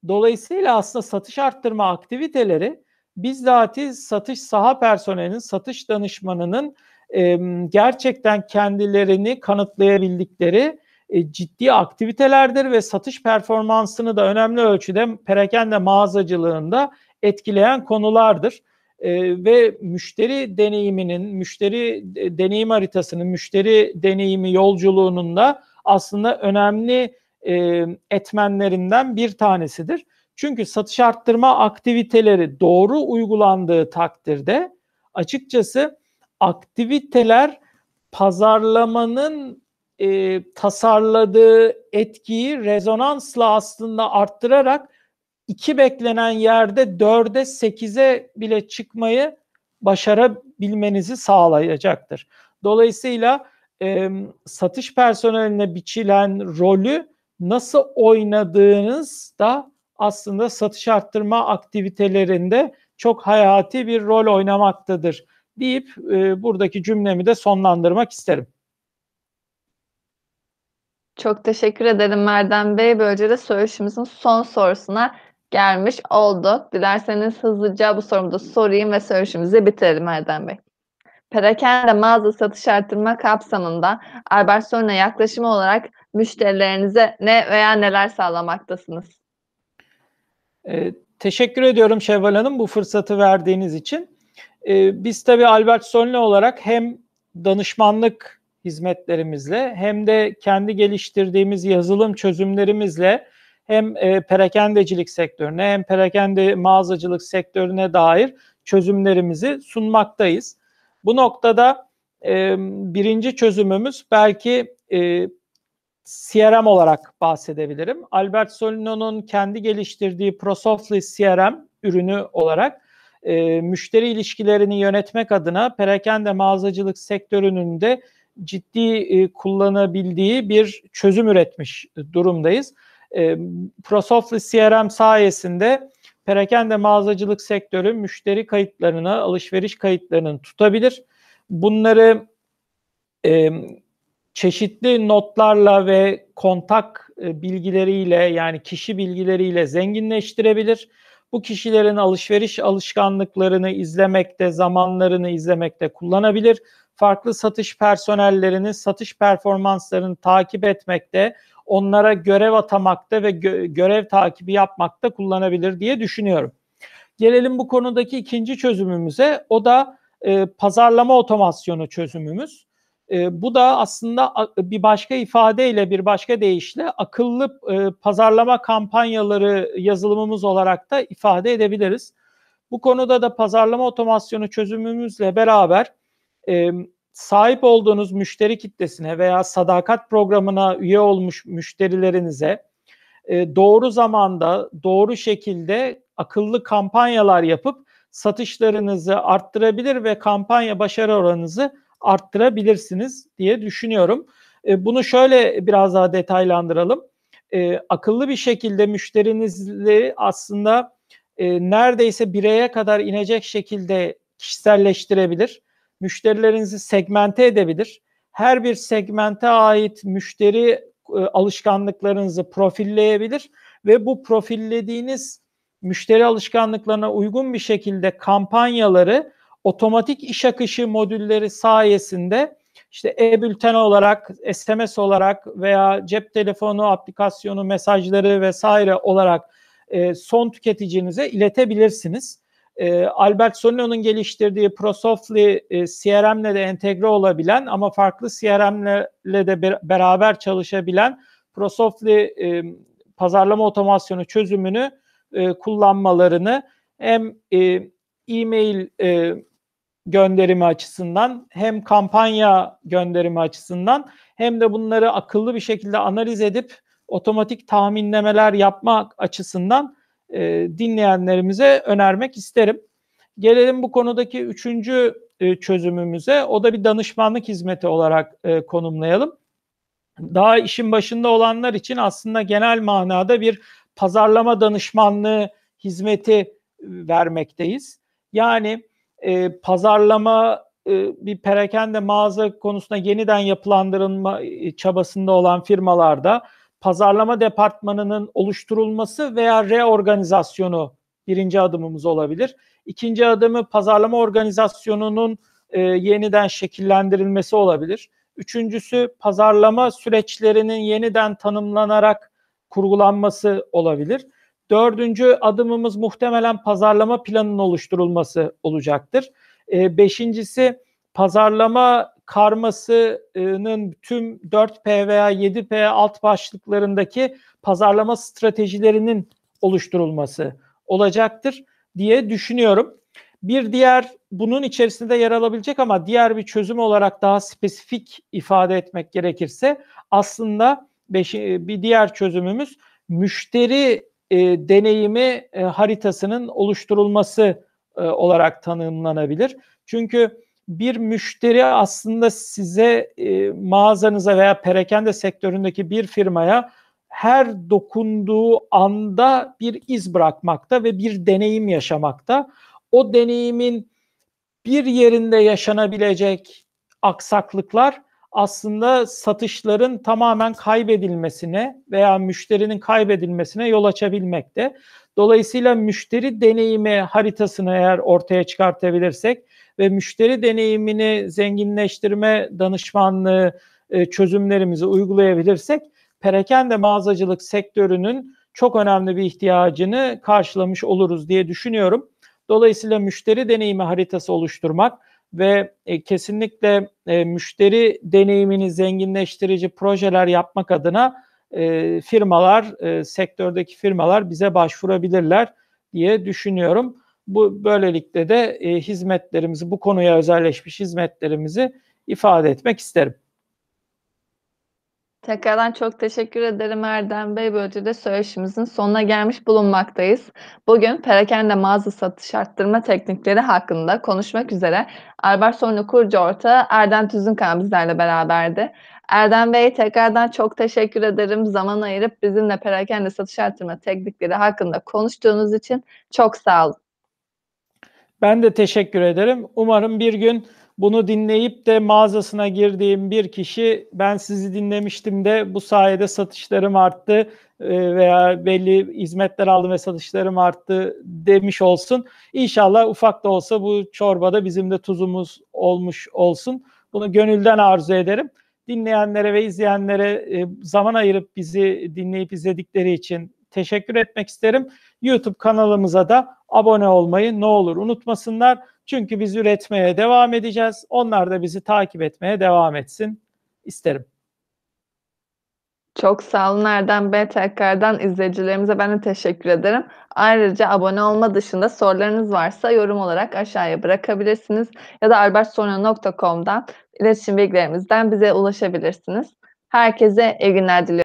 Speaker 2: Dolayısıyla aslında satış arttırma aktiviteleri bizzati satış saha personelinin, satış danışmanının gerçekten kendilerini kanıtlayabildikleri e, ciddi aktivitelerdir ve satış performansını da önemli ölçüde perakende mağazacılığında etkileyen konulardır. E, ve müşteri deneyiminin, müşteri deneyim haritasının, müşteri deneyimi yolculuğunun da aslında önemli e, etmenlerinden bir tanesidir. Çünkü satış arttırma aktiviteleri doğru uygulandığı takdirde açıkçası aktiviteler pazarlamanın e, tasarladığı etkiyi rezonansla aslında arttırarak iki beklenen yerde dörde sekize bile çıkmayı başarabilmenizi sağlayacaktır. Dolayısıyla e, satış personeline biçilen rolü nasıl oynadığınız da aslında satış arttırma aktivitelerinde çok hayati bir rol oynamaktadır deyip e, buradaki cümlemi de sonlandırmak isterim.
Speaker 1: Çok teşekkür ederim Erdem Bey. Böylece de söyleşimizin son sorusuna gelmiş olduk. Dilerseniz hızlıca bu sorumu da sorayım ve söyleşimizi bitirelim Erdem Bey. Perakende mağaza satış artırma kapsamında Albert Sorun'a yaklaşımı olarak müşterilerinize ne veya neler sağlamaktasınız?
Speaker 2: Ee, teşekkür ediyorum Şevval Hanım bu fırsatı verdiğiniz için. Ee, biz tabii Albert Solne olarak hem danışmanlık hizmetlerimizle hem de kendi geliştirdiğimiz yazılım çözümlerimizle hem e, perakendecilik sektörüne hem perakende mağazacılık sektörüne dair çözümlerimizi sunmaktayız. Bu noktada e, birinci çözümümüz belki e, CRM olarak bahsedebilirim. Albert Solino'nun kendi geliştirdiği ProSoftly CRM ürünü olarak e, müşteri ilişkilerini yönetmek adına perakende mağazacılık sektörünün de ciddi e, kullanabildiği bir çözüm üretmiş durumdayız. E, ProSoftly CRM sayesinde perakende mağazacılık sektörü müşteri kayıtlarını, alışveriş kayıtlarını tutabilir. Bunları e, çeşitli notlarla ve kontak e, bilgileriyle yani kişi bilgileriyle zenginleştirebilir. Bu kişilerin alışveriş alışkanlıklarını izlemekte, zamanlarını izlemekte kullanabilir. Farklı satış personellerinin satış performanslarını takip etmekte, onlara görev atamakta ve gö- görev takibi yapmakta kullanabilir diye düşünüyorum. Gelelim bu konudaki ikinci çözümümüze. O da e, pazarlama otomasyonu çözümümüz. E, bu da aslında bir başka ifadeyle, bir başka deyişle akıllı e, pazarlama kampanyaları yazılımımız olarak da ifade edebiliriz. Bu konuda da pazarlama otomasyonu çözümümüzle beraber e, sahip olduğunuz müşteri kitlesine veya sadakat programına üye olmuş müşterilerinize e, doğru zamanda, doğru şekilde akıllı kampanyalar yapıp satışlarınızı arttırabilir ve kampanya başarı oranınızı arttırabilirsiniz diye düşünüyorum. E, bunu şöyle biraz daha detaylandıralım. E, akıllı bir şekilde müşterinizle aslında e, neredeyse bireye kadar inecek şekilde kişiselleştirebilir. Müşterilerinizi segmente edebilir. Her bir segmente ait müşteri alışkanlıklarınızı profilleyebilir ve bu profillediğiniz müşteri alışkanlıklarına uygun bir şekilde kampanyaları otomatik iş akışı modülleri sayesinde işte e-bülten olarak, SMS olarak veya cep telefonu aplikasyonu mesajları vesaire olarak e, son tüketicinize iletebilirsiniz. E, Albert Solino'nun geliştirdiği ProSoftly e, CRM'le de entegre olabilen ama farklı CRM'le de be- beraber çalışabilen ProSoftly e, pazarlama otomasyonu çözümünü e, kullanmalarını hem e, e-mail e, gönderimi açısından hem kampanya gönderimi açısından hem de bunları akıllı bir şekilde analiz edip otomatik tahminlemeler yapmak açısından e, dinleyenlerimize önermek isterim. Gelelim bu konudaki üçüncü e, çözümümüze. O da bir danışmanlık hizmeti olarak e, konumlayalım. Daha işin başında olanlar için aslında genel manada bir pazarlama danışmanlığı hizmeti vermekteyiz. Yani e, pazarlama e, bir perakende mağaza konusunda yeniden yapılandırılma e, çabasında olan firmalarda pazarlama departmanının oluşturulması veya reorganizasyonu birinci adımımız olabilir. İkinci adımı pazarlama organizasyonunun e, yeniden şekillendirilmesi olabilir. Üçüncüsü pazarlama süreçlerinin yeniden tanımlanarak kurgulanması olabilir. Dördüncü adımımız muhtemelen pazarlama planının oluşturulması olacaktır. E, beşincisi pazarlama karmasının tüm 4P veya 7P alt başlıklarındaki pazarlama stratejilerinin oluşturulması olacaktır diye düşünüyorum. Bir diğer bunun içerisinde yer alabilecek ama diğer bir çözüm olarak daha spesifik ifade etmek gerekirse aslında beş, bir diğer çözümümüz müşteri e, deneyimi e, haritasının oluşturulması e, olarak tanımlanabilir. Çünkü bir müşteri aslında size e, mağazanıza veya perakende sektöründeki bir firmaya her dokunduğu anda bir iz bırakmakta ve bir deneyim yaşamakta. o deneyimin bir yerinde yaşanabilecek aksaklıklar aslında satışların tamamen kaybedilmesine veya müşterinin kaybedilmesine yol açabilmekte. Dolayısıyla müşteri deneyimi haritasını eğer ortaya çıkartabilirsek ve müşteri deneyimini zenginleştirme danışmanlığı e, çözümlerimizi uygulayabilirsek perakende mağazacılık sektörünün çok önemli bir ihtiyacını karşılamış oluruz diye düşünüyorum. Dolayısıyla müşteri deneyimi haritası oluşturmak ve e, kesinlikle e, müşteri deneyimini zenginleştirici projeler yapmak adına e, firmalar, e, sektördeki firmalar bize başvurabilirler diye düşünüyorum. Bu böylelikle de e, hizmetlerimizi, bu konuya özelleşmiş hizmetlerimizi ifade etmek isterim.
Speaker 1: Tekrardan çok teşekkür ederim Erdem Bey. Böylece de söyleşimizin sonuna gelmiş bulunmaktayız. Bugün perakende mağaza satış arttırma teknikleri hakkında konuşmak üzere Albert Sonlu kurucu ortağı Erdem Tüzünkan bizlerle beraberdi. Erdem Bey tekrardan çok teşekkür ederim. Zaman ayırıp bizimle perakende satış arttırma teknikleri hakkında konuştuğunuz için çok sağ olun.
Speaker 2: Ben de teşekkür ederim. Umarım bir gün bunu dinleyip de mağazasına girdiğim bir kişi ben sizi dinlemiştim de bu sayede satışlarım arttı e, veya belli hizmetler aldım ve satışlarım arttı demiş olsun. İnşallah ufak da olsa bu çorbada bizim de tuzumuz olmuş olsun. Bunu gönülden arzu ederim. Dinleyenlere ve izleyenlere e, zaman ayırıp bizi dinleyip izledikleri için teşekkür etmek isterim. YouTube kanalımıza da abone olmayı ne olur unutmasınlar. Çünkü biz üretmeye devam edeceğiz. Onlar da bizi takip etmeye devam etsin isterim.
Speaker 1: Çok sağ olun Erdem Bey. Tekrardan izleyicilerimize ben de teşekkür ederim. Ayrıca abone olma dışında sorularınız varsa yorum olarak aşağıya bırakabilirsiniz. Ya da albertsonra.com'dan iletişim bilgilerimizden bize ulaşabilirsiniz. Herkese iyi günler diliyorum.